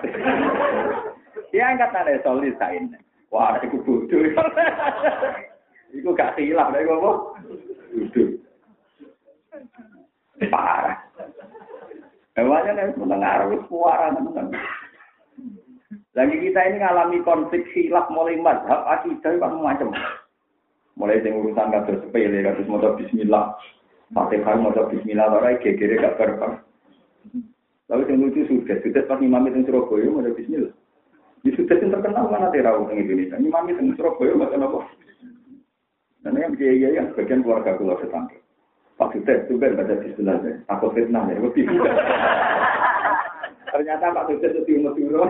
<laughs> Dia angkat ada solis kain. Wah, itu bodoh. Iku gak silap lha kok. Bodoh. Parah. Emangnya nek mendengar wis kuara tenan. Lagi kita ini ngalami konflik hilaf mulai mazhab akidah kan macam. Mulai sing urusan kados sepele kados maca bismillah. Fatihah maca bismillah ora gegere gak berkah. Lalu yang lucu sudah, sudah pas imam itu Surabaya maca bismillah. Di yang terkenal mana terawih di Indonesia. Imam itu Surabaya maca apa? Dan yang kiai yang sebagian keluarga keluar tetangga. Pak Sudah juga baca bismillah. Aku fitnah ya, Ternyata Pak Sukses itu Madura.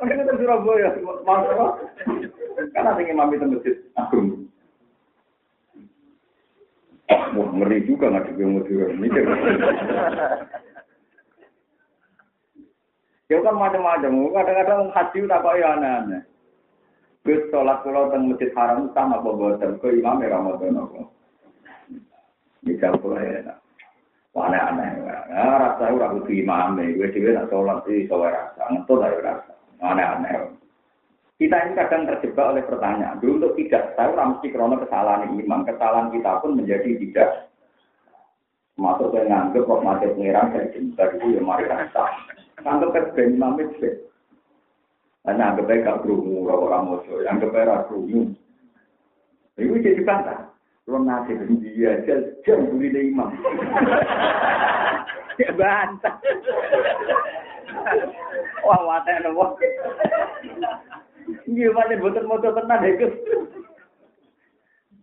Mungkin itu Surabaya, mau apa? Karena ingin imam itu masjid agung. Wah, ngeri juga nggak di Madura. Mikir. Ya kan macam-macam. Kadang-kadang haji tak kok ya aneh-aneh. Gus sholat pulau teng masjid haram sama apa? Kau imam ya Ramadan apa? Bisa pulau ya aneh-aneh. Nah, rasa ora kudu imame, gue dhewe nak sholat iki iso rasa, ngentut ae rasa. Aneh-aneh. Kita kita ini kadang terjebak oleh pertanyaan. Dulu untuk tidak tahu mesti krono kesalahan imam. Kesalahan kita pun menjadi tidak masuk ke nganggep kok mati pengiran dari jembar itu ya mari rasa. Nganggep ke ben imam itu. Hanya anggap baik gak kerungu, orang mojo. Baik gak kerungu. Itu jadi bantah. Lo nasi dia jam jam buri imam. <laughs> Ya bantah. <laughs> Wah, wadah nopo. Iya, mana motor-motor tenan itu.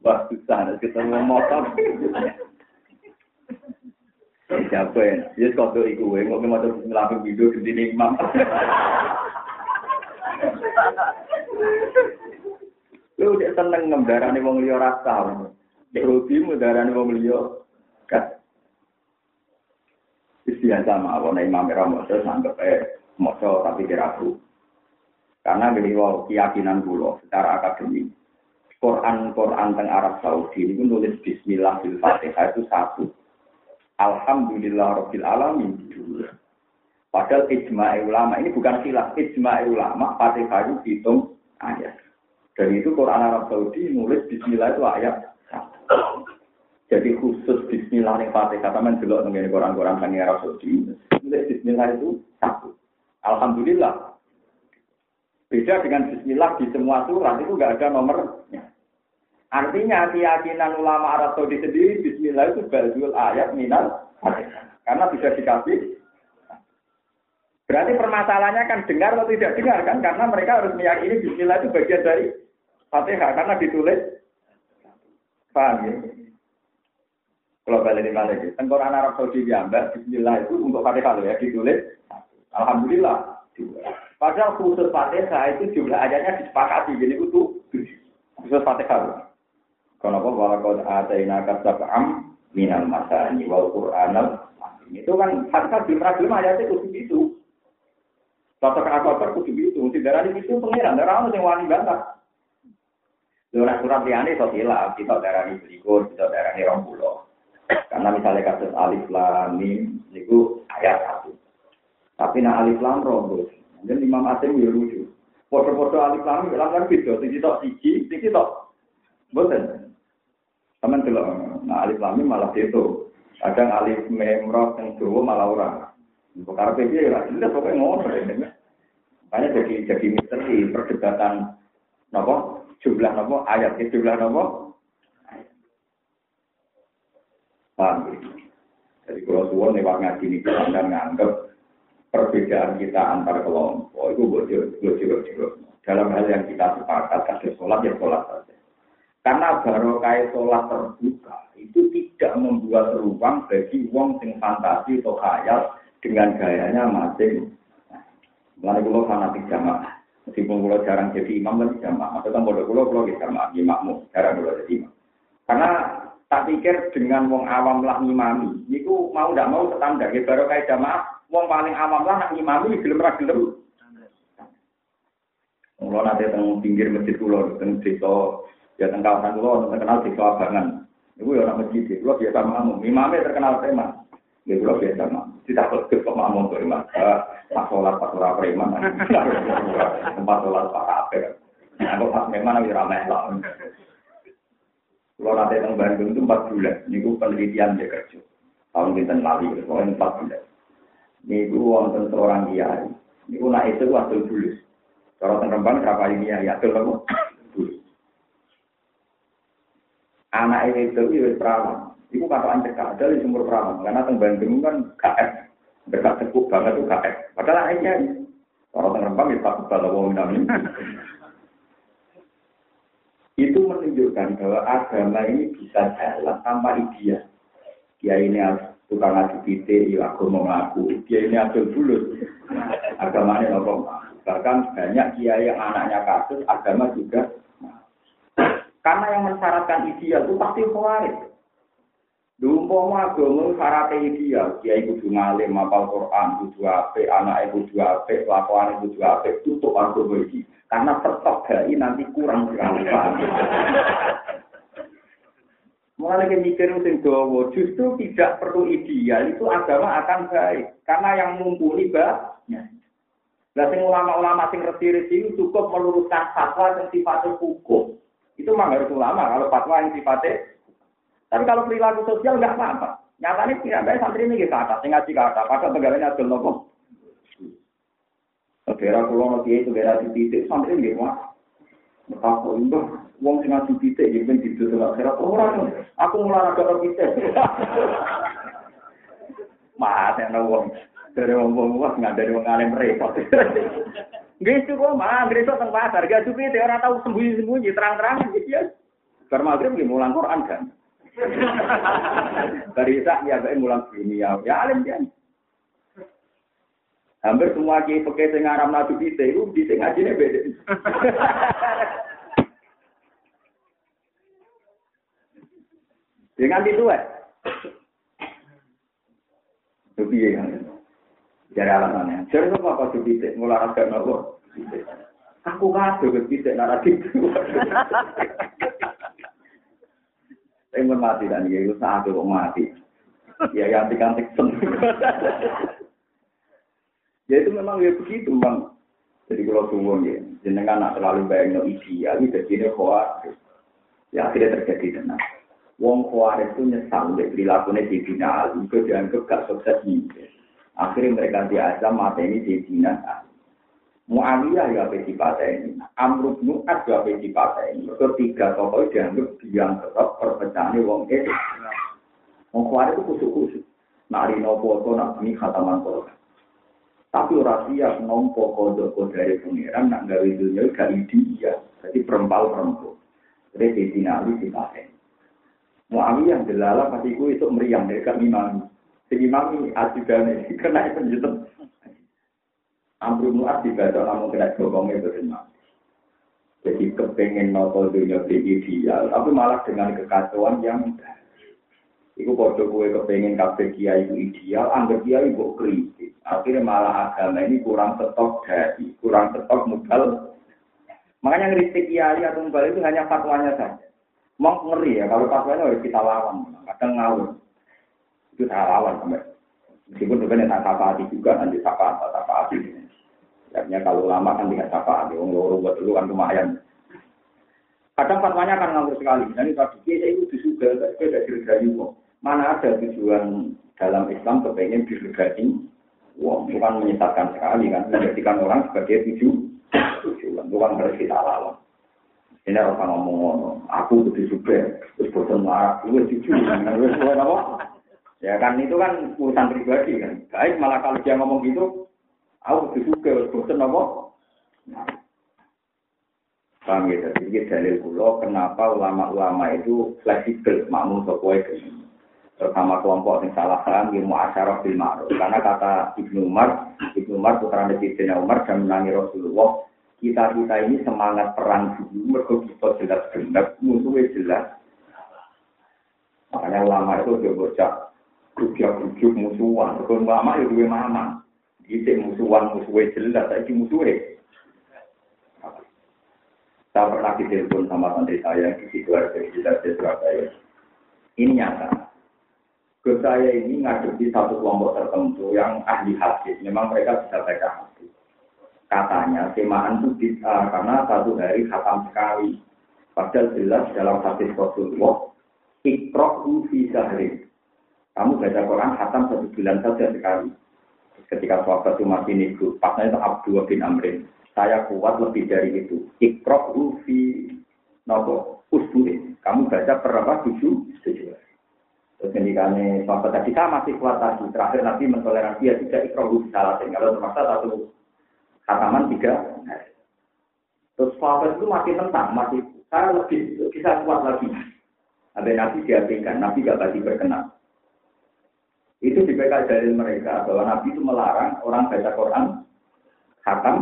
Wah, susah ketemu motor. Siapa ya? Ya, kau tuh iku, nggak mau motor ngelapin video di imam. Lu udah seneng ngembarani wong liya rasa. Dek rugi mudarani wong liya. Kan. Biasa mawon Imam Ramadhan sanggep eh moco tapi kira karena beliau keyakinan dulu secara akademik. Quran Quran teng Arab Saudi ini nulis Bismillah Fatihah itu satu. Alhamdulillah Rabbil Alamin. Padahal ijma ulama ini bukan khilaf ijma ulama Fatihah itu hitung ayat. Dan itu Quran Arab Saudi nulis Bismillah itu ayat. Jadi khusus Bismillah nih Fatihah sama dulu mengenai Quran-Quran kan Arab Saudi nulis Bismillah itu satu. Alhamdulillah Beda dengan bismillah di semua surat itu nggak ada nomornya. Artinya keyakinan ulama Arab Saudi sendiri bismillah itu ba'dul ayat minal Karena bisa dikasih. Berarti permasalahannya kan dengar atau tidak dengar kan? Karena mereka harus meyakini bismillah itu bagian dari Fatihah karena ditulis. Paham ya? Kalau balik lagi, tengkorak Arab Saudi diambil, Bismillah itu untuk Fatihah ya, ditulis. Alhamdulillah. Padahal khusus Fatihah itu jumlah ayatnya disepakati, jadi itu khusus Fatihah. Kenapa walakot ataina kasab'am minal masani wal qur'anal itu kan Fatihah belum belum ayatnya khusus itu. Bapak akabar kudu itu, mesti darah itu pengiran, darah yang wani bantah. Lurah surat liane so hilaf, kita darah ini berikut, kita darah ini rompulo. Karena misalnya kasus alif lam mim, itu ayat satu. Tapi nah alif lam rombos, jadi Imam Asim ya lucu. Foto-foto alif lam lam lam beda, sing tok siji, sing tok boten. Taman delok, nah alif lam malah itu. Kadang alif memrok yang dua malah ora. Perkara piye lah, jelas pokoknya ngono. Makanya jadi jadi misteri perdebatan nopo jumlah nopo ayat jumlah nopo paham jadi kalau suwon lewat ngaji ini anda nganggep perbedaan kita antar kelompok itu bocor bocor dalam hal yang kita sepakat ada sholat ya sholat karena baru kayak sholat terbuka itu tidak membuat ruang bagi wong sing fantasi atau khayal dengan gayanya masing Mulai kulo fanatik jamaah. Meskipun kulo jarang jadi imam tapi jamaah. Maksudnya bodoh kulo kulo di jamaah, imammu jarang kulo jadi imam. Karena tak pikir dengan wong awam lah ngimami, itu mau tidak mau standar. Ya baru kayak jamaah, Wong paling awam lah nak ngimami gelem ra gelem. Nate teng pinggir masjid kulo teng desa ya teng kawasan kulo terkenal desa Abangan. Iku ya orang masjid, kulo biasa makmum. Imamnya terkenal preman. Ya kulo biasa makmum. Tidak perlu kok makmum kok imam. Pas sholat pas ora preman. <laughs> Tempat sholat pak ape. Aku pas memang lagi ramai lah. Kulo nate teng Bandung itu empat bulan. Niku penelitian dia kerja. Tahun kita lali, pokoknya empat bulan. Niku wonten seorang kiai. Niku nak itu waktu dulu. Kalau tengkembang berapa ini ya, ya dulu dulu. Anak ini itu itu perawan. Iku kata cekak ada di sumur perawan. Karena teng Bandung kan KF. Dekat tekuk banget tuh KF. Padahal akhirnya kalau tengkembang itu takut kalau wong namin. Itu menunjukkan bahwa agama ini bisa jalan tanpa ideal. Dia ini harus tukang ngaji pite, ya aku mau. Dia ini adil bulut. Agamanya nopo. Bahkan banyak kiai yang anaknya kasus, agama juga. Karena yang mensyaratkan ideal itu pasti khawarij. Dumpama agama syaratnya ideal, kiai kudu ngalim, mapal Quran, kudu ape, anak kudu ape, lakuan kudu ape, tutup agama ini. Karena pertok nanti kurang sekali. Mulai lagi mikir sing dawa, justru tidak perlu ideal itu agama akan baik karena yang mumpuni banyak. Lah sing ulama-ulama sing resi-resi cukup meluruskan fatwa yang sifatnya hukum. Itu memang harus ulama kalau fatwa yang sifatnya. Tapi kalau perilaku sosial nggak apa-apa. Nyatanya tidak baik santri ini ke atas, ngaji ke atas. Padahal pegawainya adil nopo. Daerah pulau nanti itu daerah di titik santri ini mah. Betapa itu, uang sing ngaji titik, jadi kan tidur tuh akhirat orang. Aku mulai agak titik. <laughs> Mas, yang uang dari uang nggak dari uang alim repot. <laughs> Itu kok mah, gresok teng pasar, gak cukup itu orang tahu sembunyi-sembunyi, terang-terangan gitu ya. Maghrib lagi mulang Quran kan. <laughs> Dari sak ya bae mulang dunia, ya alim dia. Hampir semua kiai pakai sing aram nadu kita itu di sing ngajine beda. Dengan itu eh. Tapi ya kan. Jadi alasannya. Jadi apa apa tuh kita mulai agak nopo. Aku kado ke kita naratif. Saya mati dan ya itu saat itu mati. Ya ganti ganti Ya itu memang ya begitu memang. Jadi kalau tunggu ya, jenengan nak terlalu banyak ideal, itu jadi khawatir. Ya akhirnya terjadi tenang. Wong khawatir itu nyesal, perilakunya di final, itu dianggap gak sukses nih. Akhirnya mereka diazam mata ini di final. Muawiyah ya apa ini, Amrul Nu'ad ya apa ini. Ketiga tokoh dianggap yang tetap perpecahan wong itu. Wong khawatir itu kusuk-kusuk. Nari nopo to nak ini khataman. Tapi orang siap nompo kodok dari pangeran nak gawe dunia gak dia. Jadi perempal perempuan. Jadi di dinali di. Muawiyah delala pasti itu meriang dari kami mami. Segi mami ajudan ini <laughs> kena penjutan. Amru muat dibaca namun kena gogongnya berenang. Jadi kepengen nopo dunia ideal, tapi malah dengan kekacauan yang Iku podo kue kepengen kabeh kiai itu ideal, anggap kiai kok kritik. Akhirnya malah agama ini kurang setok dari, kurang setok modal. Makanya kritik kiai atau modal itu hanya fatwanya saja. Mau ngeri ya, kalau fatwanya harus kita lawan. Kadang ngawur. Itu saya lawan sampai. Meskipun sebenarnya tak sapa hati juga, nanti sapa sapa hati. Artinya kalau lama kan tidak sapa hati, orang loro buat dulu kan lumayan. Kadang fatwanya akan ngawur sekali. Dan itu tadi, saya itu disuga, saya tidak kira-kira Mana ada tujuan dalam Islam kepengen diregani Wah, bukan menyesatkan sekali kan, menjadikan orang sebagai tujuh tujuan, bukan harus kita lawan. Ini orang ngomong aku butuh juga, terus bosan marah, lu jujur, terus apa? Ya kan itu kan urusan pribadi kan. Baik malah kalau dia ngomong gitu, aku juga, bosan apa? Nah. Paham ya, jadi dalil pulau kenapa ulama-ulama itu fleksibel, makmum sesuai dengan bersama kelompok yang salah paham ilmu asyaraf bil ma'ruf. Karena kata Ibnu Umar, Ibnu Umar putra Nabi Umar dan menangi Rasulullah, kita kita ini semangat perang dulu, mereka kita jelas benar, musuhnya jelas. Makanya ulama itu dia bocah grup musuhan, kalau ulama itu dua mama. Kita musuhan musuhnya jelas, tapi musuhnya. Saya pernah ditelepon sama santri saya di ada di Surabaya. Ini nyata. Ke saya ini ngadepi satu kelompok tertentu yang ahli hadis. Memang mereka bisa baca hadis. Katanya semaan itu bisa karena satu hari khatam sekali. Padahal jelas dalam hadis Rasulullah, ikrohu fi sahri. Kamu baca Quran khatam satu bulan saja sekali. Ketika sahabat itu masih niku, pasnya itu Abdul bin Amrin. Saya kuat lebih dari itu. Ikrohu fi nopo usbuin. Kamu baca berapa? Tujuh, tujuh. Terus ketikane sahabat tadi saya masih kuat tadi. Terakhir Nabi mentoleransi ya tidak ikrohu salah. Kalau terpaksa satu khataman tiga. Terus sahabat itu masih tentang, masih saya lebih bisa kuat lagi. Ada Nabi diabaikan, Nabi gak tadi berkenan. Itu di PK dari mereka bahwa Nabi itu melarang orang baca Quran khatam.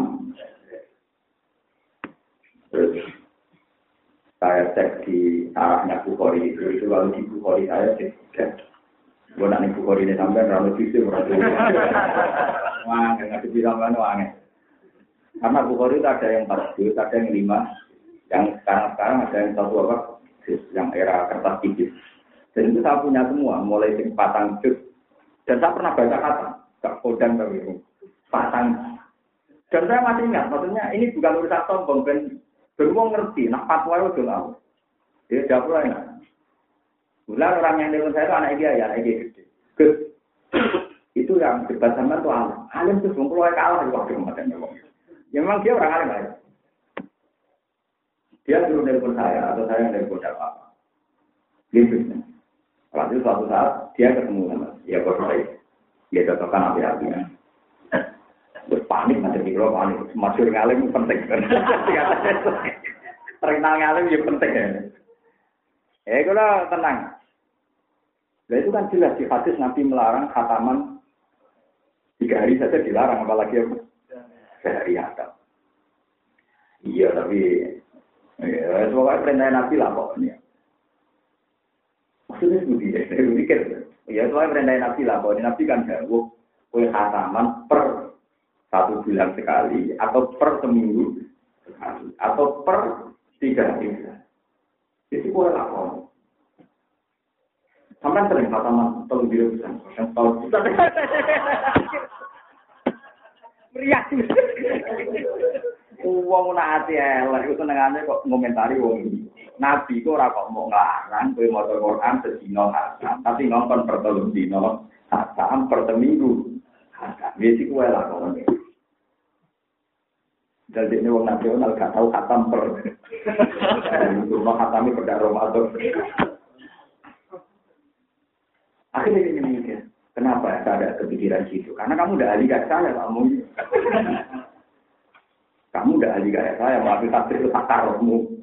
Terus saya cek di arahnya Bukhari itu, itu lalu di Bukhari saya cek. Gue nanti Bukhari ini sampai rambut itu berarti. Wah, nggak bilang kan wangi. Karena Bukhari itu ada yang empat juz, ada yang lima, yang sekarang-sekarang ada yang satu apa, yang era kertas tipis. Dan itu saya punya semua, mulai dari patang. Dan saya pernah baca kata, gak kodang kami itu. Patang. Dan saya masih ingat, maksudnya ini bukan urusan sombong, ben beruang ngerti, nak fatwa itu. Dia jawab lah enak. Bulan orang yang dengan saya itu anak dia ya, anak dia gede. <coughs> Itu yang debat sama tuh alim. Alim tuh sebelum keluar kalah di waktu kemarin. Ya memang dia orang alim aja. Dia suruh telepon saya atau saya yang telepon siapa. Gitu. Lalu suatu saat dia ketemu sama ya bos saya. Dia cocokkan api-apinya. Terus panik macam di panik. Masyur ngalim <laughs> penting. Terkenal ngalim ya penting ya. Eh kalau tenang. Nah itu kan jelas di hadis Nabi melarang khataman tiga hari saja dilarang apalagi apa? Sehari ada. Iya tapi ya semoga perintah Nabi lah pokoknya. Maksudnya ya, saya mikir. Ya soalnya perintah Nabi lah pokoknya Nabi kan jauh kue khataman per satu bulan sekali atau per seminggu sekali atau per tiga hari. Itu kue lakon. Sampai sering khataman telu dia bisa, yang tahu. Meriah. Uang nak hati elek itu senengannya kok ngomentari wong ini. Nabi kok ora kok mau ngelarang kowe maca Quran sedina hasan, tapi ngongkon per telu dina hasan per seminggu. Hasan. Wis iku wae lakone. Jadi ini wong nasional gak tahu khatam per. <laughs> Rumah khatami pada Ramadan. Akhirnya ini mikir, kenapa saya ada kepikiran situ? Karena kamu udah ahli kayak saya, kamu. <laughs> kamu udah ahli kayak saya, tapi takdir itu takarmu.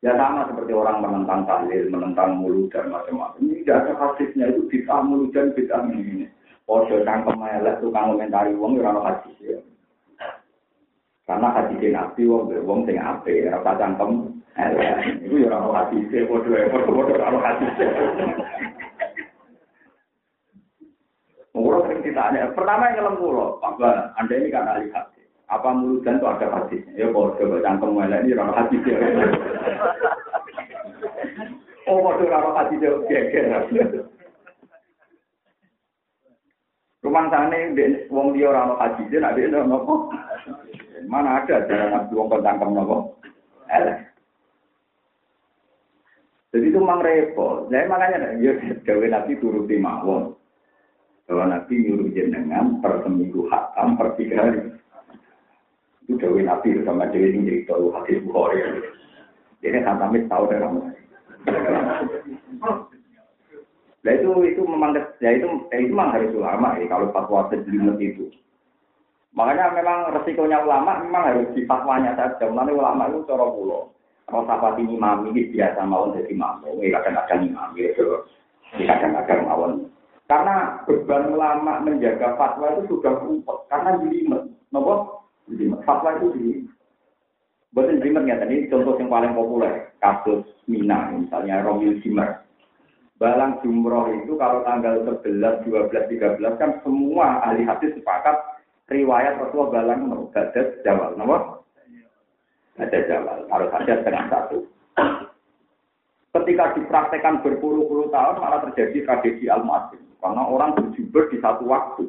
Ya sama seperti orang menentang tahlil, menentang mulut dan macam-macam. Ini tidak ada hadisnya itu bisa mulut dan bisa ini. Podo cangkem elek tukang komentari wong ya ora hadis ya. Karena hadis Nabi wong wong sing apik, ora cangkem Itu ya orang hati sih, bodoh ya, bodoh orang hati sih. Mengurus sering ditanya, pertama yang ngelam pulau, apa anda ini kan ahli hati. Apa mulut dan itu ada hati? Ya bodoh, cangkem melek ini orang hati sih. Oh, bodoh orang hati sih, geger. Rumah sana wong dia orang hati sih, nak dia nopo. Mana ada jalan nabi wong cangkem nopo? Elek. Jadi itu memang repot. Saya makanya ya gawe nabi turuti mawon. Bahwa nabi nyuruh jenengan per seminggu hatam per tiga hari. Itu gawe nabi sama dewi ini jadi tahu hadis bukhari. Jadi hatamnya tahu dari kamu. Nah itu itu memang ya itu ya itu memang harus ulama ya kalau fatwa sejelimet itu. Makanya memang resikonya ulama memang harus di fatwanya saja. Mulanya ulama itu cara pulau. Kalau sapati imam ini biasa mawon jadi ini kadang-kadang imam ini kadang-kadang mawon. Karena beban ulama menjaga fatwa itu sudah rumput, karena jelimet, nopo. Fatwa itu jelimet. Buatan jelimet ya tadi contoh yang paling populer, kasus Mina, misalnya Romil Zimmer. Balang jumroh itu kalau tanggal 11, 12, 13 kan semua ahli hadis sepakat riwayat Rasulullah Balang mau gadat jawab, nopo ada jawab, harus ada setengah satu. Ketika dipraktekkan berpuluh-puluh tahun malah terjadi tragedi al karena orang berjubur di satu waktu.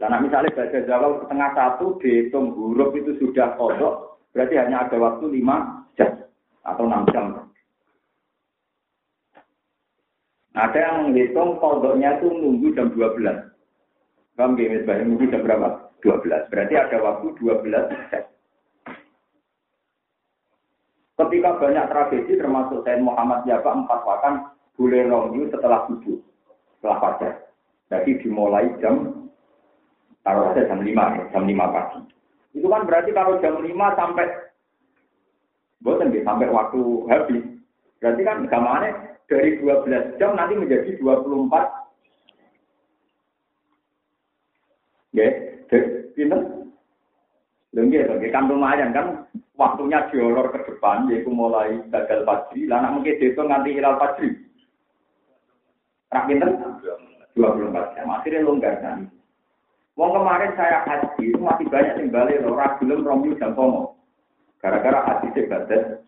Karena misalnya baca jawab setengah satu dihitung huruf itu sudah kodok, berarti hanya ada waktu lima jam atau enam jam. Ada yang menghitung kodoknya itu nunggu jam 12. Kamu gini, nunggu jam berapa? 12. Berarti ada waktu 12 jam. Ketika banyak tragedi termasuk Said Muhammad Jabak wakan boleh rongi setelah subuh, setelah fajar. Jadi dimulai jam taruh saja jam 5 ya, jam 5 pagi. Itu kan berarti kalau jam 5 sampai bosan deh, sampai waktu habis. Berarti kan gamane dari 12 jam nanti menjadi 24 Ya, pinter. Lengge, kan lumayan kan waktunya diolor ke depan, yaitu mulai gagal fajri, lah nak mungkin itu nganti hilal fajri. Rakyat 24 jam, akhirnya longgar kan. Wong kemarin saya haji masih banyak yang balik loh, ragilem romil dan tomo. Gara-gara haji sebatas.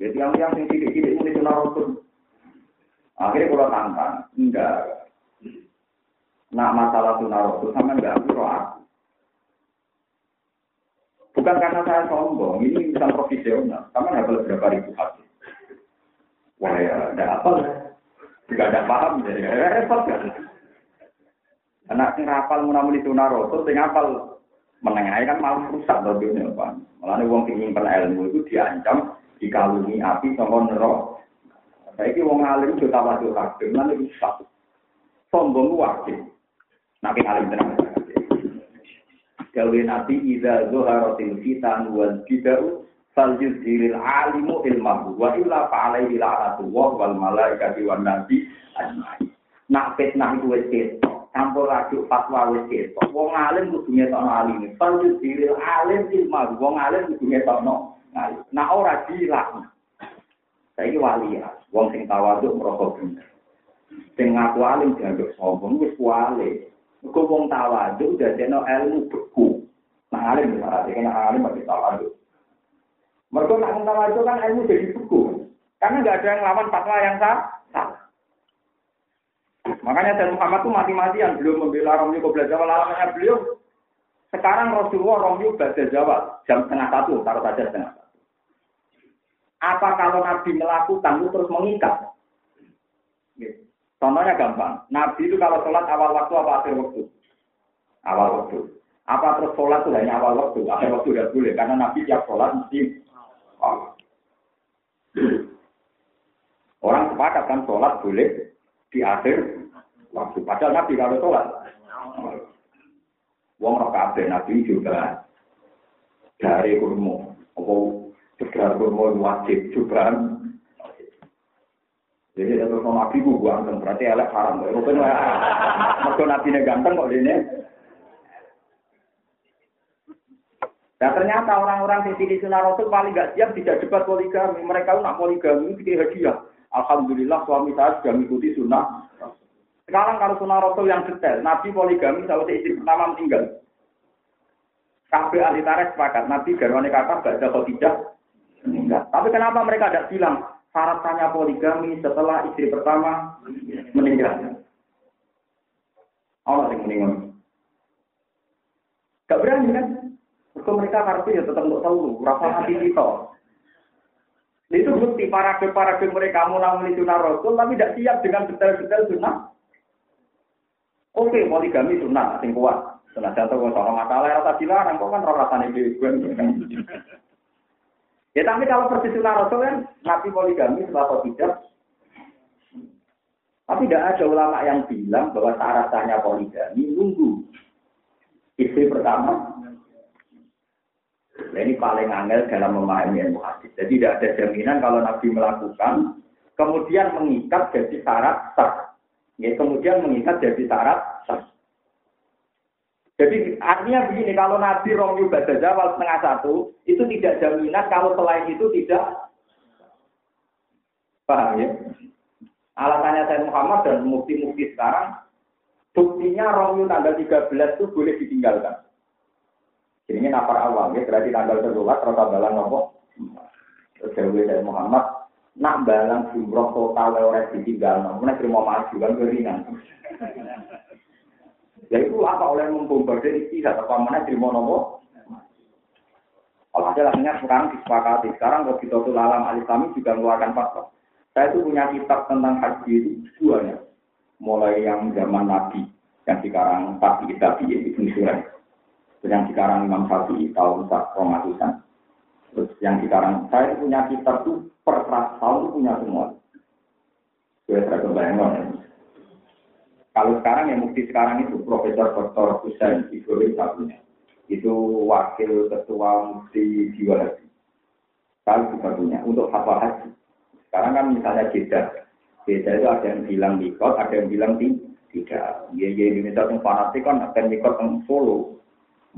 Jadi yang yang yang tidak-tidak ini sunah rasul. Akhirnya kalau tantang, enggak. nak masalah sunnah rasul sama nggak aku aku. Bukan karena saya sombong, ini urusan profesional. Sama nggak boleh berapa ribu hadis. Wah ya, ada apa? Tidak ada paham, jadi ya, repot kan. Anak sing rapal munamuli sunnah rasul, sing hafal menengah kan malah rusak dunia Pak. Malah wong ingin ilmu itu diancam dikalungi api sama nerok. Saiki wong alim itu tawadhu kabeh, lan rusak. Sombong wajib. Nabi alim tenang. Gawe nabi idza zuharatil fitan wal bid'u fal yuzhiril alimu ilmahu wa illa fa alaihi la'natullah wal malaikati wan nabi ajmain. Nak fitnah itu wis campur aduk fatwa wis ketok. Wong alim kudu ngetokno alim. Fal yuzhiril alim ilmahu. Wong alim kudu ngetokno ngalim. Nah ora dilaknat. Saiki wali ya, wong sing tawaduk merasa bener. Sing ngaku alim dianggap sombong wis wali. Kau wong tawaduk dadekno ilmu beku. Nah alim misalnya, kena alim masih tawaduk. Mereka nak tawaduk kan ilmu jadi beku. Karena nggak ada yang lawan fatwa yang sah. Makanya Sayyid Muhammad itu mati-matian belum membela Romli Qobla Jawa alamannya beliau. Sekarang Rasulullah Romli Qobla Jawa jam setengah satu, taruh saja setengah satu. Apa kalau Nabi melakukan itu terus mengikat? Contohnya gampang. Nabi itu kalau sholat awal waktu apa akhir waktu? Awal waktu. Apa terus sholat itu hanya awal waktu? Akhir waktu tidak boleh. Karena Nabi tiap sholat mesti oh. Orang sepakat kan sholat boleh di akhir waktu. Padahal Nabi kalau sholat. Wong roh kabeh Nabi juga dari kurma. Apa sekedar kurma wajib juga jadi terus nabi ku ganteng, berarti elek haram. Rupin Mergo nabi ini ganteng kok ini. Nah ternyata orang-orang di sini sunnah rasul paling gak siap tidak debat poligami. Mereka nak poligami itu hadiah. Alhamdulillah suami saya sudah mengikuti sunnah. Sekarang kalau sunnah rasul yang detail, Nabi poligami kalau istri pertama meninggal. Kabeh ahli tarikh sepakat, Nabi garwane kakak gak ada tidak meninggal. Tapi kenapa mereka tidak bilang, syaratnya poligami setelah istri pertama meninggal. Allah yang meninggal. Gak berani kan? Mereka mereka harus ya tetap untuk tahu, rasa hati kita. Itu bukti para para mereka mulai sunnah rasul, tapi tidak siap dengan detail-detail sunnah. Oke, poligami sunnah, sing kuat. Sunnah jatuh ke seorang masalah, rasa dilarang, kok kan roh rasanya gue. Ya tapi kalau persis sunnah Rasul kan Nabi poligami setelah tidak. Tapi tidak ada ulama yang bilang bahwa syarat sahnya poligami nunggu istri pertama. Nah, ini paling angel dalam memahami ilmu hadis. Jadi tidak ada jaminan kalau Nabi melakukan, kemudian mengikat jadi syarat sah. Ya, kemudian mengikat jadi syarat. Jadi artinya begini, kalau Nabi Romyu Bada Jawal setengah satu, itu tidak jaminan kalau selain itu tidak paham ya? Alasannya saya Muhammad dan mukti-mukti sekarang, buktinya Romyu tanggal 13 itu boleh ditinggalkan. Ini nafar awal ya, berarti tanggal terdulat, rata balang nopo. Terus saya Muhammad, nak balang jumroh total oleh ditinggal, namun terima maju kan keringan. Ya itu apa oleh membombardir istihad apa mana di monomo? Kalau ada lainnya sekarang disepakati. Sekarang begitu Alam Al Islami juga mengeluarkan fatwa. Saya itu punya kitab tentang haji itu dua ya. Mulai yang zaman Nabi, yang sekarang Tabi Tabi Ibn Surah. Yang sekarang Imam Syafi'i tahun Romatusan. Terus yang sekarang saya punya kitab itu per tahun punya semua. Saya saya kebayang kalau sekarang yang mukti sekarang itu Profesor Dr. Husain Ibrahim satunya. Itu wakil ketua mufti jiwa haji. Kalau juga punya untuk fatwa haji. Sekarang kan misalnya jeda. Jeda itu ada yang bilang mikot, ada yang bilang tidak. Ya, ya Indonesia yang fanatik kan ada mikot yang Solo.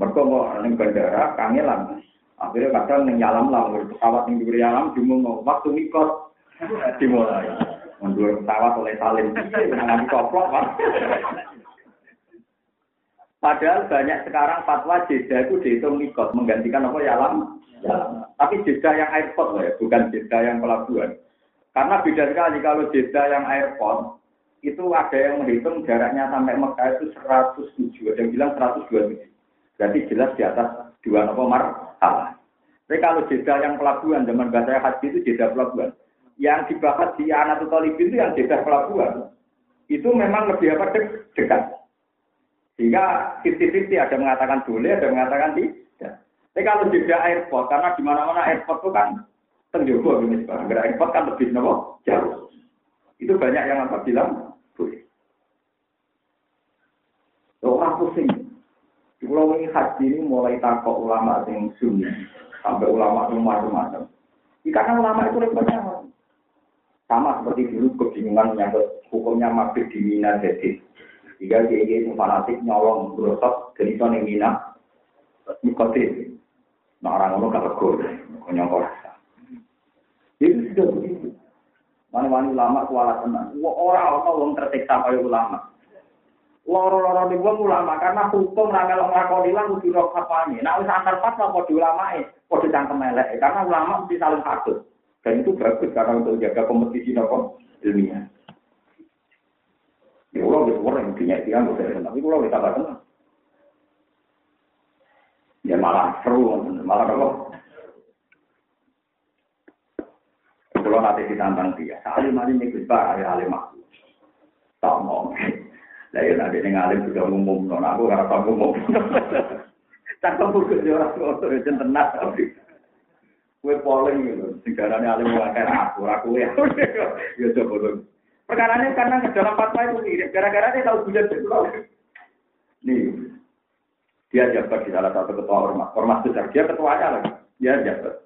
Mereka mau bandara, kangelan. Akhirnya kadang neng yalam lah, pesawat yang diberi yalam, dimulai waktu mikot dimulai mundur pesawat oleh salim dengan koplok pak. Padahal banyak sekarang fatwa jeda itu dihitung mikot menggantikan apa ya alam. Tapi jeda yang airport loh ya, bukan jeda yang pelabuhan. Karena beda sekali kalau jeda yang airport itu ada yang menghitung jaraknya sampai Mekah itu 107, ada yang bilang 127. Berarti jelas di atas dua nopo marhalah. Tapi kalau jeda yang pelabuhan, zaman bahasa haji itu jeda pelabuhan. Yang dibahas di anak itu yang jeda pelabuhan. Itu memang lebih apa dekat. Sehingga 50-50 ada mengatakan boleh, ada mengatakan tidak. Tapi kalau jeda airport, karena di mana-mana airport itu kan tenjogo ini sekarang. airport kan lebih nopo jauh. Itu banyak yang apa bilang boleh. Orang pusing. Pulau ini haji ini mulai takut ulama yang sunni sampai ulama yang macam-macam. Karena ulama itu repotnya sama seperti dulu kebingungan menyangkut hukumnya mabit di Mina jadi. Jika dia ini fanatik nyolong berosot dari sana yang Mina, nikotin. Nah orang orang gak tegur, nyongkol rasa. Itu sudah begitu. Mana-mana ulama kuala tenang. Orang-orang orang tersiksa kaya ulama. Loro-loro di wong ulama karena hukum ra melok nglakoni lan kudu ro kapane. Nek wis antar fatwa padha ulamae, padha cangkem elek. Karena ulama mesti saling patut. Dan itu bagus karena untuk jaga kompetisi nopo ilmiah. Ya Allah wis ora intinya iki kan tapi kula wis tambah tenang. Ya malah seru, malah apa? Kalau nanti ditantang dia, alim alim ini besar, alim aku. Tak mau. Lah ya nanti ning alim sudah umum, non aku ora tau <laughs> umum. Tak kok kudu yo ora kok jen tenan. Kowe polling gitu, sing darane alim wae aku, aku ya. Ya coba dong. Perkaranya karena ke dalam fatwa itu mirip, gara-gara dia tahu bulan pulau. Nih, dia jabat di salah satu ketua ormas, ormas besar, dia ketuanya lagi, dia jabat.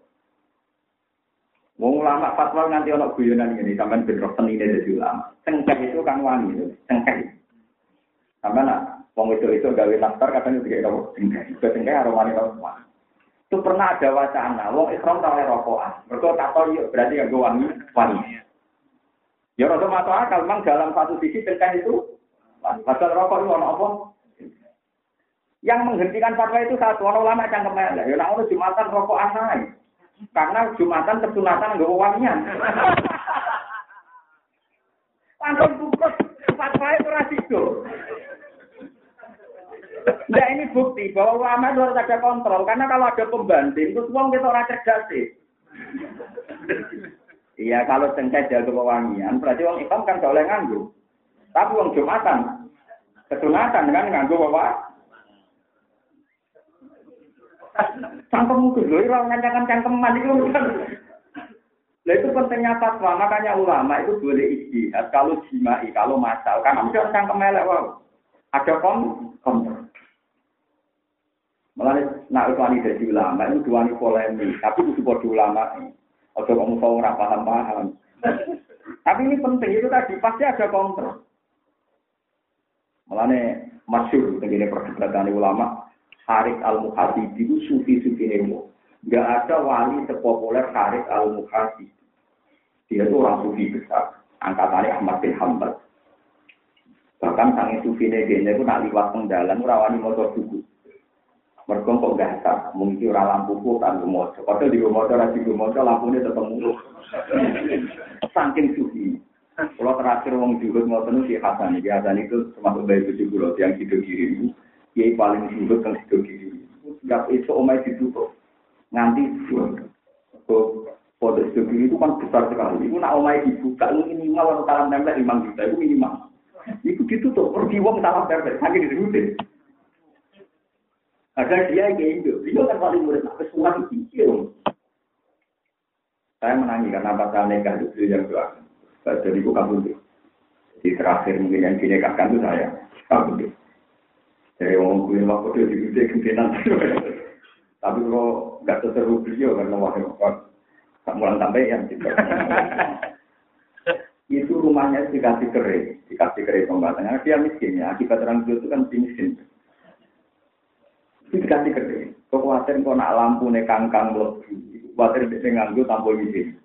Wong ulama fatwa nganti ana guyonan ini sampean ben roh senine dadi ulama. Cengkeh itu kan wangi, cengkeh. Sampeyan nak wong itu itu gawe daftar katanya tiga. Itu cengkeh harus wangi semua. Itu pernah ada wacana, wong ikhram tak oleh rokokan. Mereka tak tahu berarti yang wangi, wangi. Ya rasa masuk akal, memang dalam satu sisi cengkeh itu wangi. Padahal rokok itu apa? Yang menghentikan fatwa itu satu orang ulama cangkem elek. Ya ono jumatan rokok asai. Karena Jumatan kesunatan nggak wangian. <laughs> Langsung bungkus fatwa itu. Nah ini bukti bahwa ulama itu harus ada kontrol. Karena kalau ada pembanding, itu uang kita orang cerdas sih. Iya, kalau cengkeh jaga wangian, berarti uang hitam kan gak boleh nganggu. Tapi uang Jumatan, kesunatan kan nganggu bawa Cangkem mungkin loh, orang ngancakan cangkeman itu kan. Nah itu pentingnya fatwa, makanya ulama itu boleh istihad kalau jimai, kalau masal. Karena mesti orang cangkem melek, wow. Ada kom, kom. Malah nak wani jadi ulama itu dua nih polemik, tapi itu sebuah ulama. Ojo kamu tahu nggak paham paham. Tapi ini penting itu tadi pasti ada kontrol. Malah nih masyur begini perdebatan ulama. Haris al-Muhasibi itu sufi-sufi nemo. Gak ada wali sepopuler Haris al-Muhasibi. Dia itu orang sufi besar. Angkatannya Ahmad bin Hanbal. Bahkan sangi sufi negenya itu nak liwat pengdalan, rawani motor buku. Mereka kok mungkin orang lampu kok kan rumojo. Padahal di rumojo, di rumojo lampunya tetap mulu. Saking sufi. Kalau terakhir wong juhud mau penuh si Hasan, si Hasan itu termasuk bayi tujuh pulau yang hidup diri kiai paling sulit kan sido kiri. Gak itu omai ditutup. Nganti kok foto sido kiri itu kan besar sekali. Itu nak omai dibuka itu minimal kalau salam tempel lima juta itu minimal. Itu ditutup. Pergi uang salam tempel. Saking disebutin. Ada dia kayak itu. Dia kan paling murid. Apa semua dipikir. Saya menangi karena pasal nikah itu yang doa. Jadi bukan pun Di terakhir mungkin yang dinikahkan itu saya. Kabur. Dari orang gue mah kode di gede gentenan. Tapi kalau nggak seseru beliau karena wahai bapak, tak mulai sampai yang juga. itu rumahnya dikasih kering, dikasih kering pembatasnya. Dia miskin ya, akibat orang itu kan miskin. Itu dikasih kering. Kekuatan kau nak lampu nih kangkang lebih, khawatir dia nganggu tanpa izin.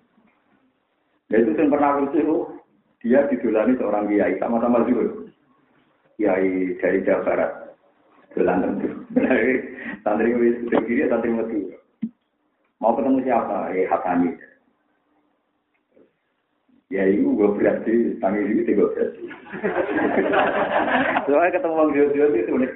Ya itu yang pernah itu, dia didulani seorang kiai sama-sama juga. Kiai dari Jawa Barat. Dolan tentu. <laughs> Santri wis kiri, santri metu. Mau ketemu siapa? Eh Hasani. Ya itu gue berarti, tangi ini gue berarti. <laughs> Soalnya ketemu orang dia-dia itu unik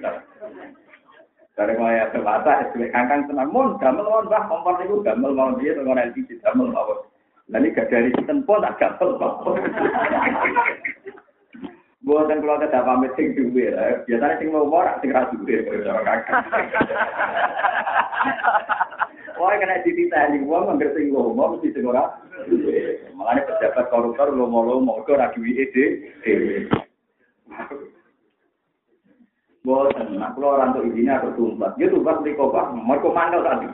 Dari mulai ada mata, es kangkang tenang, mon, gamel mon, bah, kompor itu gamel mau dia, dengan LPG, gamel. Nah ini gak dari sistem pun, tak gamel mau. Buatan kalau ada pamit sing duwe, biasanya sing mau morak, sing ra duwe, kalau kakak. <laughs> Wah, kena dititani wong anggere sing lomo mesti sing ora. Mulane pejabat koruptor lomo-lomo kok ora duwike dhewe. Boten, nah kalau orang tuh izinnya atau tumbat, dia tumbat di kobak, mau komando tadi.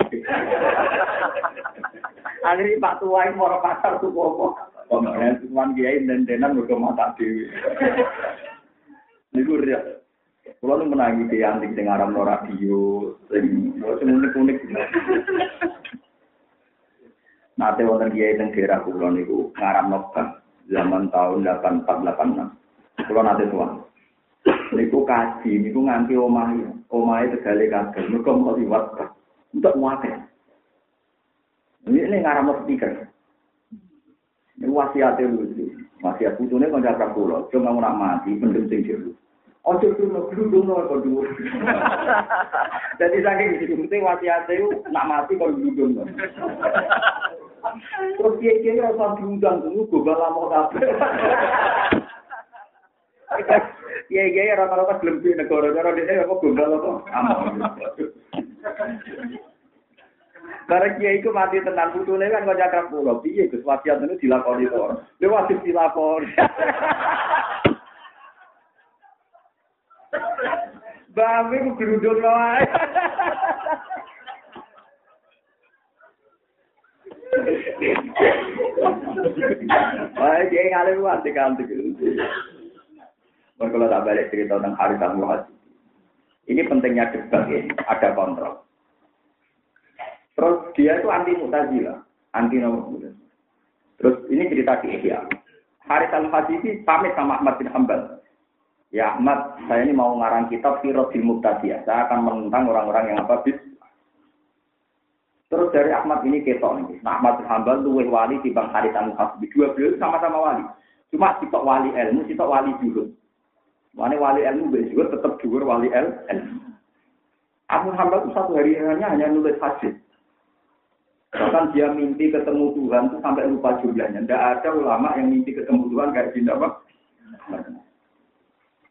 Akhirnya Pak Tua ini mau pasar tuh kobak, pemain cuman kiai dan denan mau mata dewi. Ini gue Kulo nu menangi di antik sing aram no radio, sing unik-unik. Nate wonten kiai teng daerah kulo niku ngaramno bank zaman tahun 8486. Kulo nate tuan. Niku kaji niku nganti omahe, omahe tegale kagel mergo mau liwat untuk muate. Ini ini ngaramno speaker. Ini wasiatnya lucu. Wasiat putune kanca kulo, cuma ora mati pendem sing jero. Ojo dulu, dulu dulu, dulu Jadi saking di sini wasiat itu nak mati kalau dulu dulu. Terus dia kira rasa diundang dulu, gue lama kabeh. <laughs> <laughs> Iya iya rata-rata belum di negara negara di sini aku gombal apa? Karena kiai itu mati tenang putune kan kau cakap pulau, piye gus wasiat itu dilakoni kok. Dia wajib dilakoni. <laughs> Babi ku geruduk wae. <laughs> Wah, dia ngalir wanti kanti Kalau tak balik cerita tentang hari tamu Ini pentingnya debat ini, ada kontrol. Terus dia itu anti mutazila, anti nomor Terus ini cerita di Ihya. Haris al ini pamit sama Ahmad bin Hambal. Ya Ahmad, saya ini mau ngarang kitab Firosil Muqtadiyah. Saya akan menentang orang-orang yang apa bis. Terus dari Ahmad ini ketok nih. Nah, Ahmad bin Hambal luweh wali di Bang Harisan Hasbi. Dua beliau sama-sama wali. Cuma sitok wali ilmu, sitok wali juhud. Mana wali ilmu juga tetap juhur wali ilmu. Ahmad Hambal itu satu hari hanya hanya nulis hadis. Bahkan dia mimpi ketemu Tuhan itu sampai lupa jumlahnya. Tidak ada ulama yang mimpi ketemu Tuhan kayak gini apa?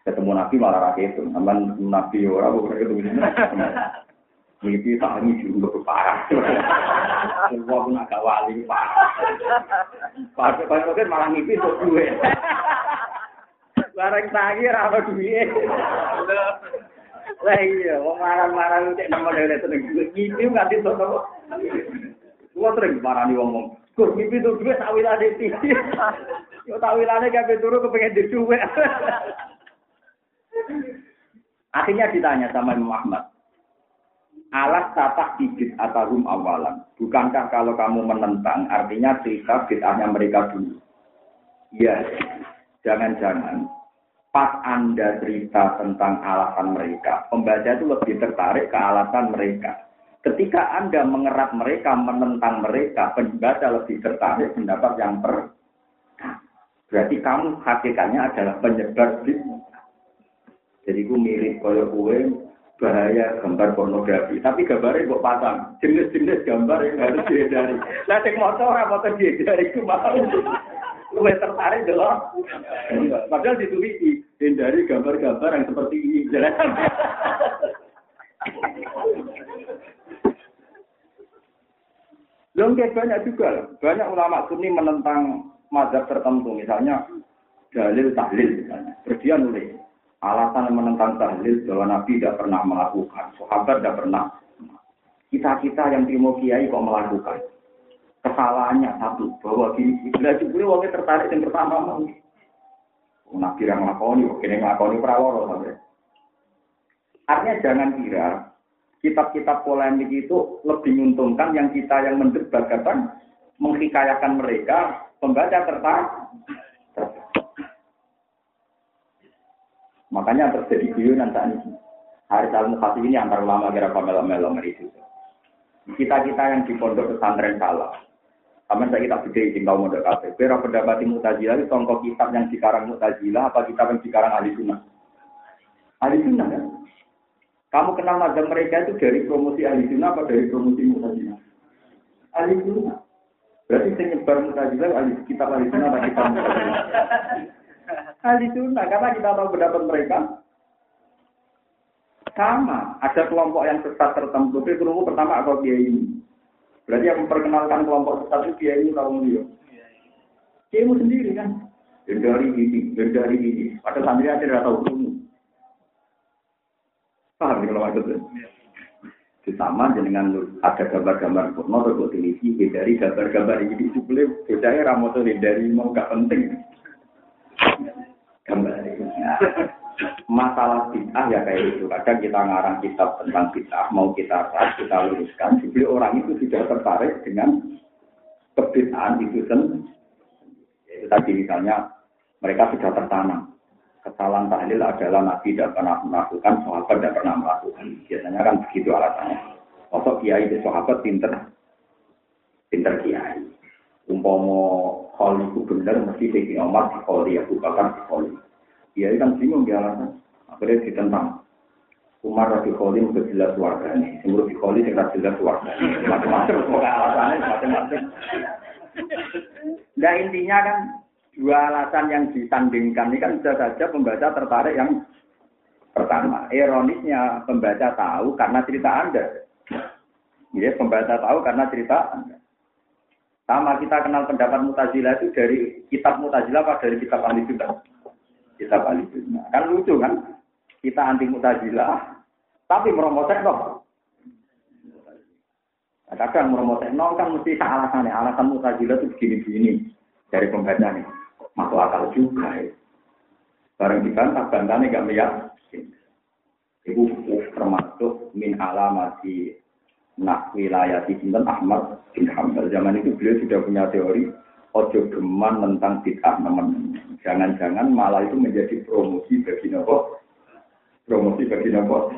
ketemu nabi malah rakyat itu aman nabi orang bukan ketemu mimpi tak ini juga parah semua pun agak wali parah pas pas malah mimpi untuk duit barang tagi apa duit lah iya mau marah-marah cek nama dari seneng mimpi nggak ditonton Gua sering marah nih ngomong, Gus mimpi tuh duit tak wilane tinggi. Yo tak wilane kabeh turu kepengen duit. Akhirnya ditanya sama Imam Ahmad, alat tatak bidit atarum awalan. Bukankah kalau kamu menentang, artinya cerita bid'ahnya mereka dulu? Iya, jangan-jangan pas Anda cerita tentang alasan mereka, pembaca itu lebih tertarik ke alasan mereka. Ketika Anda mengerat mereka, menentang mereka, pembaca lebih tertarik pendapat yang per. Berarti kamu hakikatnya adalah penyebar. Jadi ku mirip kaya kue bahaya gambar pornografi. Tapi gambarnya kok pasang. Jenis-jenis gambar yang harus dihindari. Lah sing motor ora foto dihindari ku mau. Kue tertarik dulu. Padahal ditulis hindari gambar-gambar yang seperti ini. Lalu banyak juga, banyak ulama sunni menentang mazhab tertentu, misalnya dalil tahlil misalnya. Terus dia nulis, Alasan menentang tahlil bahwa Nabi tidak pernah melakukan, sahabat tidak pernah. Kita-kita yang timo kiai kok melakukan. Kesalahannya satu, bahwa gini, bila juga wongnya tertarik yang pertama mau. Nabi yang ngelakoni, kini ngelakoni praworo sampai. Artinya jangan kira kitab-kitab polemik itu lebih menguntungkan yang kita yang mendebat kata menghikayakan mereka pembaca tertarik Makanya terjadi guyonan saat ini. Hari al Mukhasi ini antar ulama kira pamela melo itu. Kita-kita yang di pondok pesantren salah. Sama saya kita beda izin tahu modal kafe. Kira pendapat Mu'tazilah itu contoh kitab yang dikarang Mu'tazilah apa kitab yang dikarang ahli sunnah? Ahli sunnah kan? Kamu kenal mazhab mereka itu dari promosi ahli sunnah apa dari promosi Mu'tazilah? Ahli sunnah. Berarti saya nyebar Mu'tazilah ahli kitab ahli sunnah atau kitab Mu'tazilah? Ahli sunnah karena kita tahu pendapat mereka sama. Ada kelompok yang sesat tertentu. Tapi kelompok pertama atau kiai ini. Berarti yang memperkenalkan kelompok sesat itu kiai ini tahu dia. Kiai sendiri kan. Dari ini, dari ini. Pada santri aja tidak tahu ilmu. Paham ya kalau maksudnya? Sama dengan ada gambar-gambar porno atau televisi, dari gambar-gambar ini sebelum bocahnya ramoto dari mau gak penting. Gambar masalah bid'ah ya kayak itu. Kadang kita ngarang kitab tentang bid'ah, mau kita ras, kita luruskan. Jadi orang itu sudah tertarik dengan kebid'ahan itu sendiri. Itu tadi misalnya mereka sudah tertanam. Kesalahan tahlil adalah Nabi tidak pernah melakukan, sahabat tidak pernah melakukan. Biasanya kan begitu alasannya. Masuk kiai di sahabat pinter, pinter kiai. Umpomo hal itu benar, mesti Umar di Kholi, Abu Bakar Kholi. Dia kan bingung dia alasan. Akhirnya ditentang. Umar Rabi Kholi udah jelas ini. Semua Rabi Kholi tidak jelas warga ini. Macam-macam. Semoga alasannya macam-macam. Nah intinya kan dua alasan yang disandingkan ini kan bisa saja pembaca tertarik yang pertama. Ironisnya pembaca tahu karena cerita Anda. Ya, pembaca tahu karena cerita Anda. Sama kita kenal pendapat Mutazilah itu dari kitab Mutazilah apa dari kitab Ahli Sunnah? Kita balik sunnah. Kan lucu kan? Kita anti mutazilah, tapi meromotek dong. Nah, kadang meromotek nol kan mesti alasannya. Alasan mutazilah itu begini-begini dari pembaca nih. Masuk akal juga ya. Barang dibantah, bantahnya gak meyakin. Itu termasuk min alamati nak wilayah di Ahmad bin Hambal. Zaman itu beliau sudah punya teori ojo geman tentang bid'ah teman Jangan-jangan malah itu menjadi promosi bagi nopo. Promosi bagi nopo.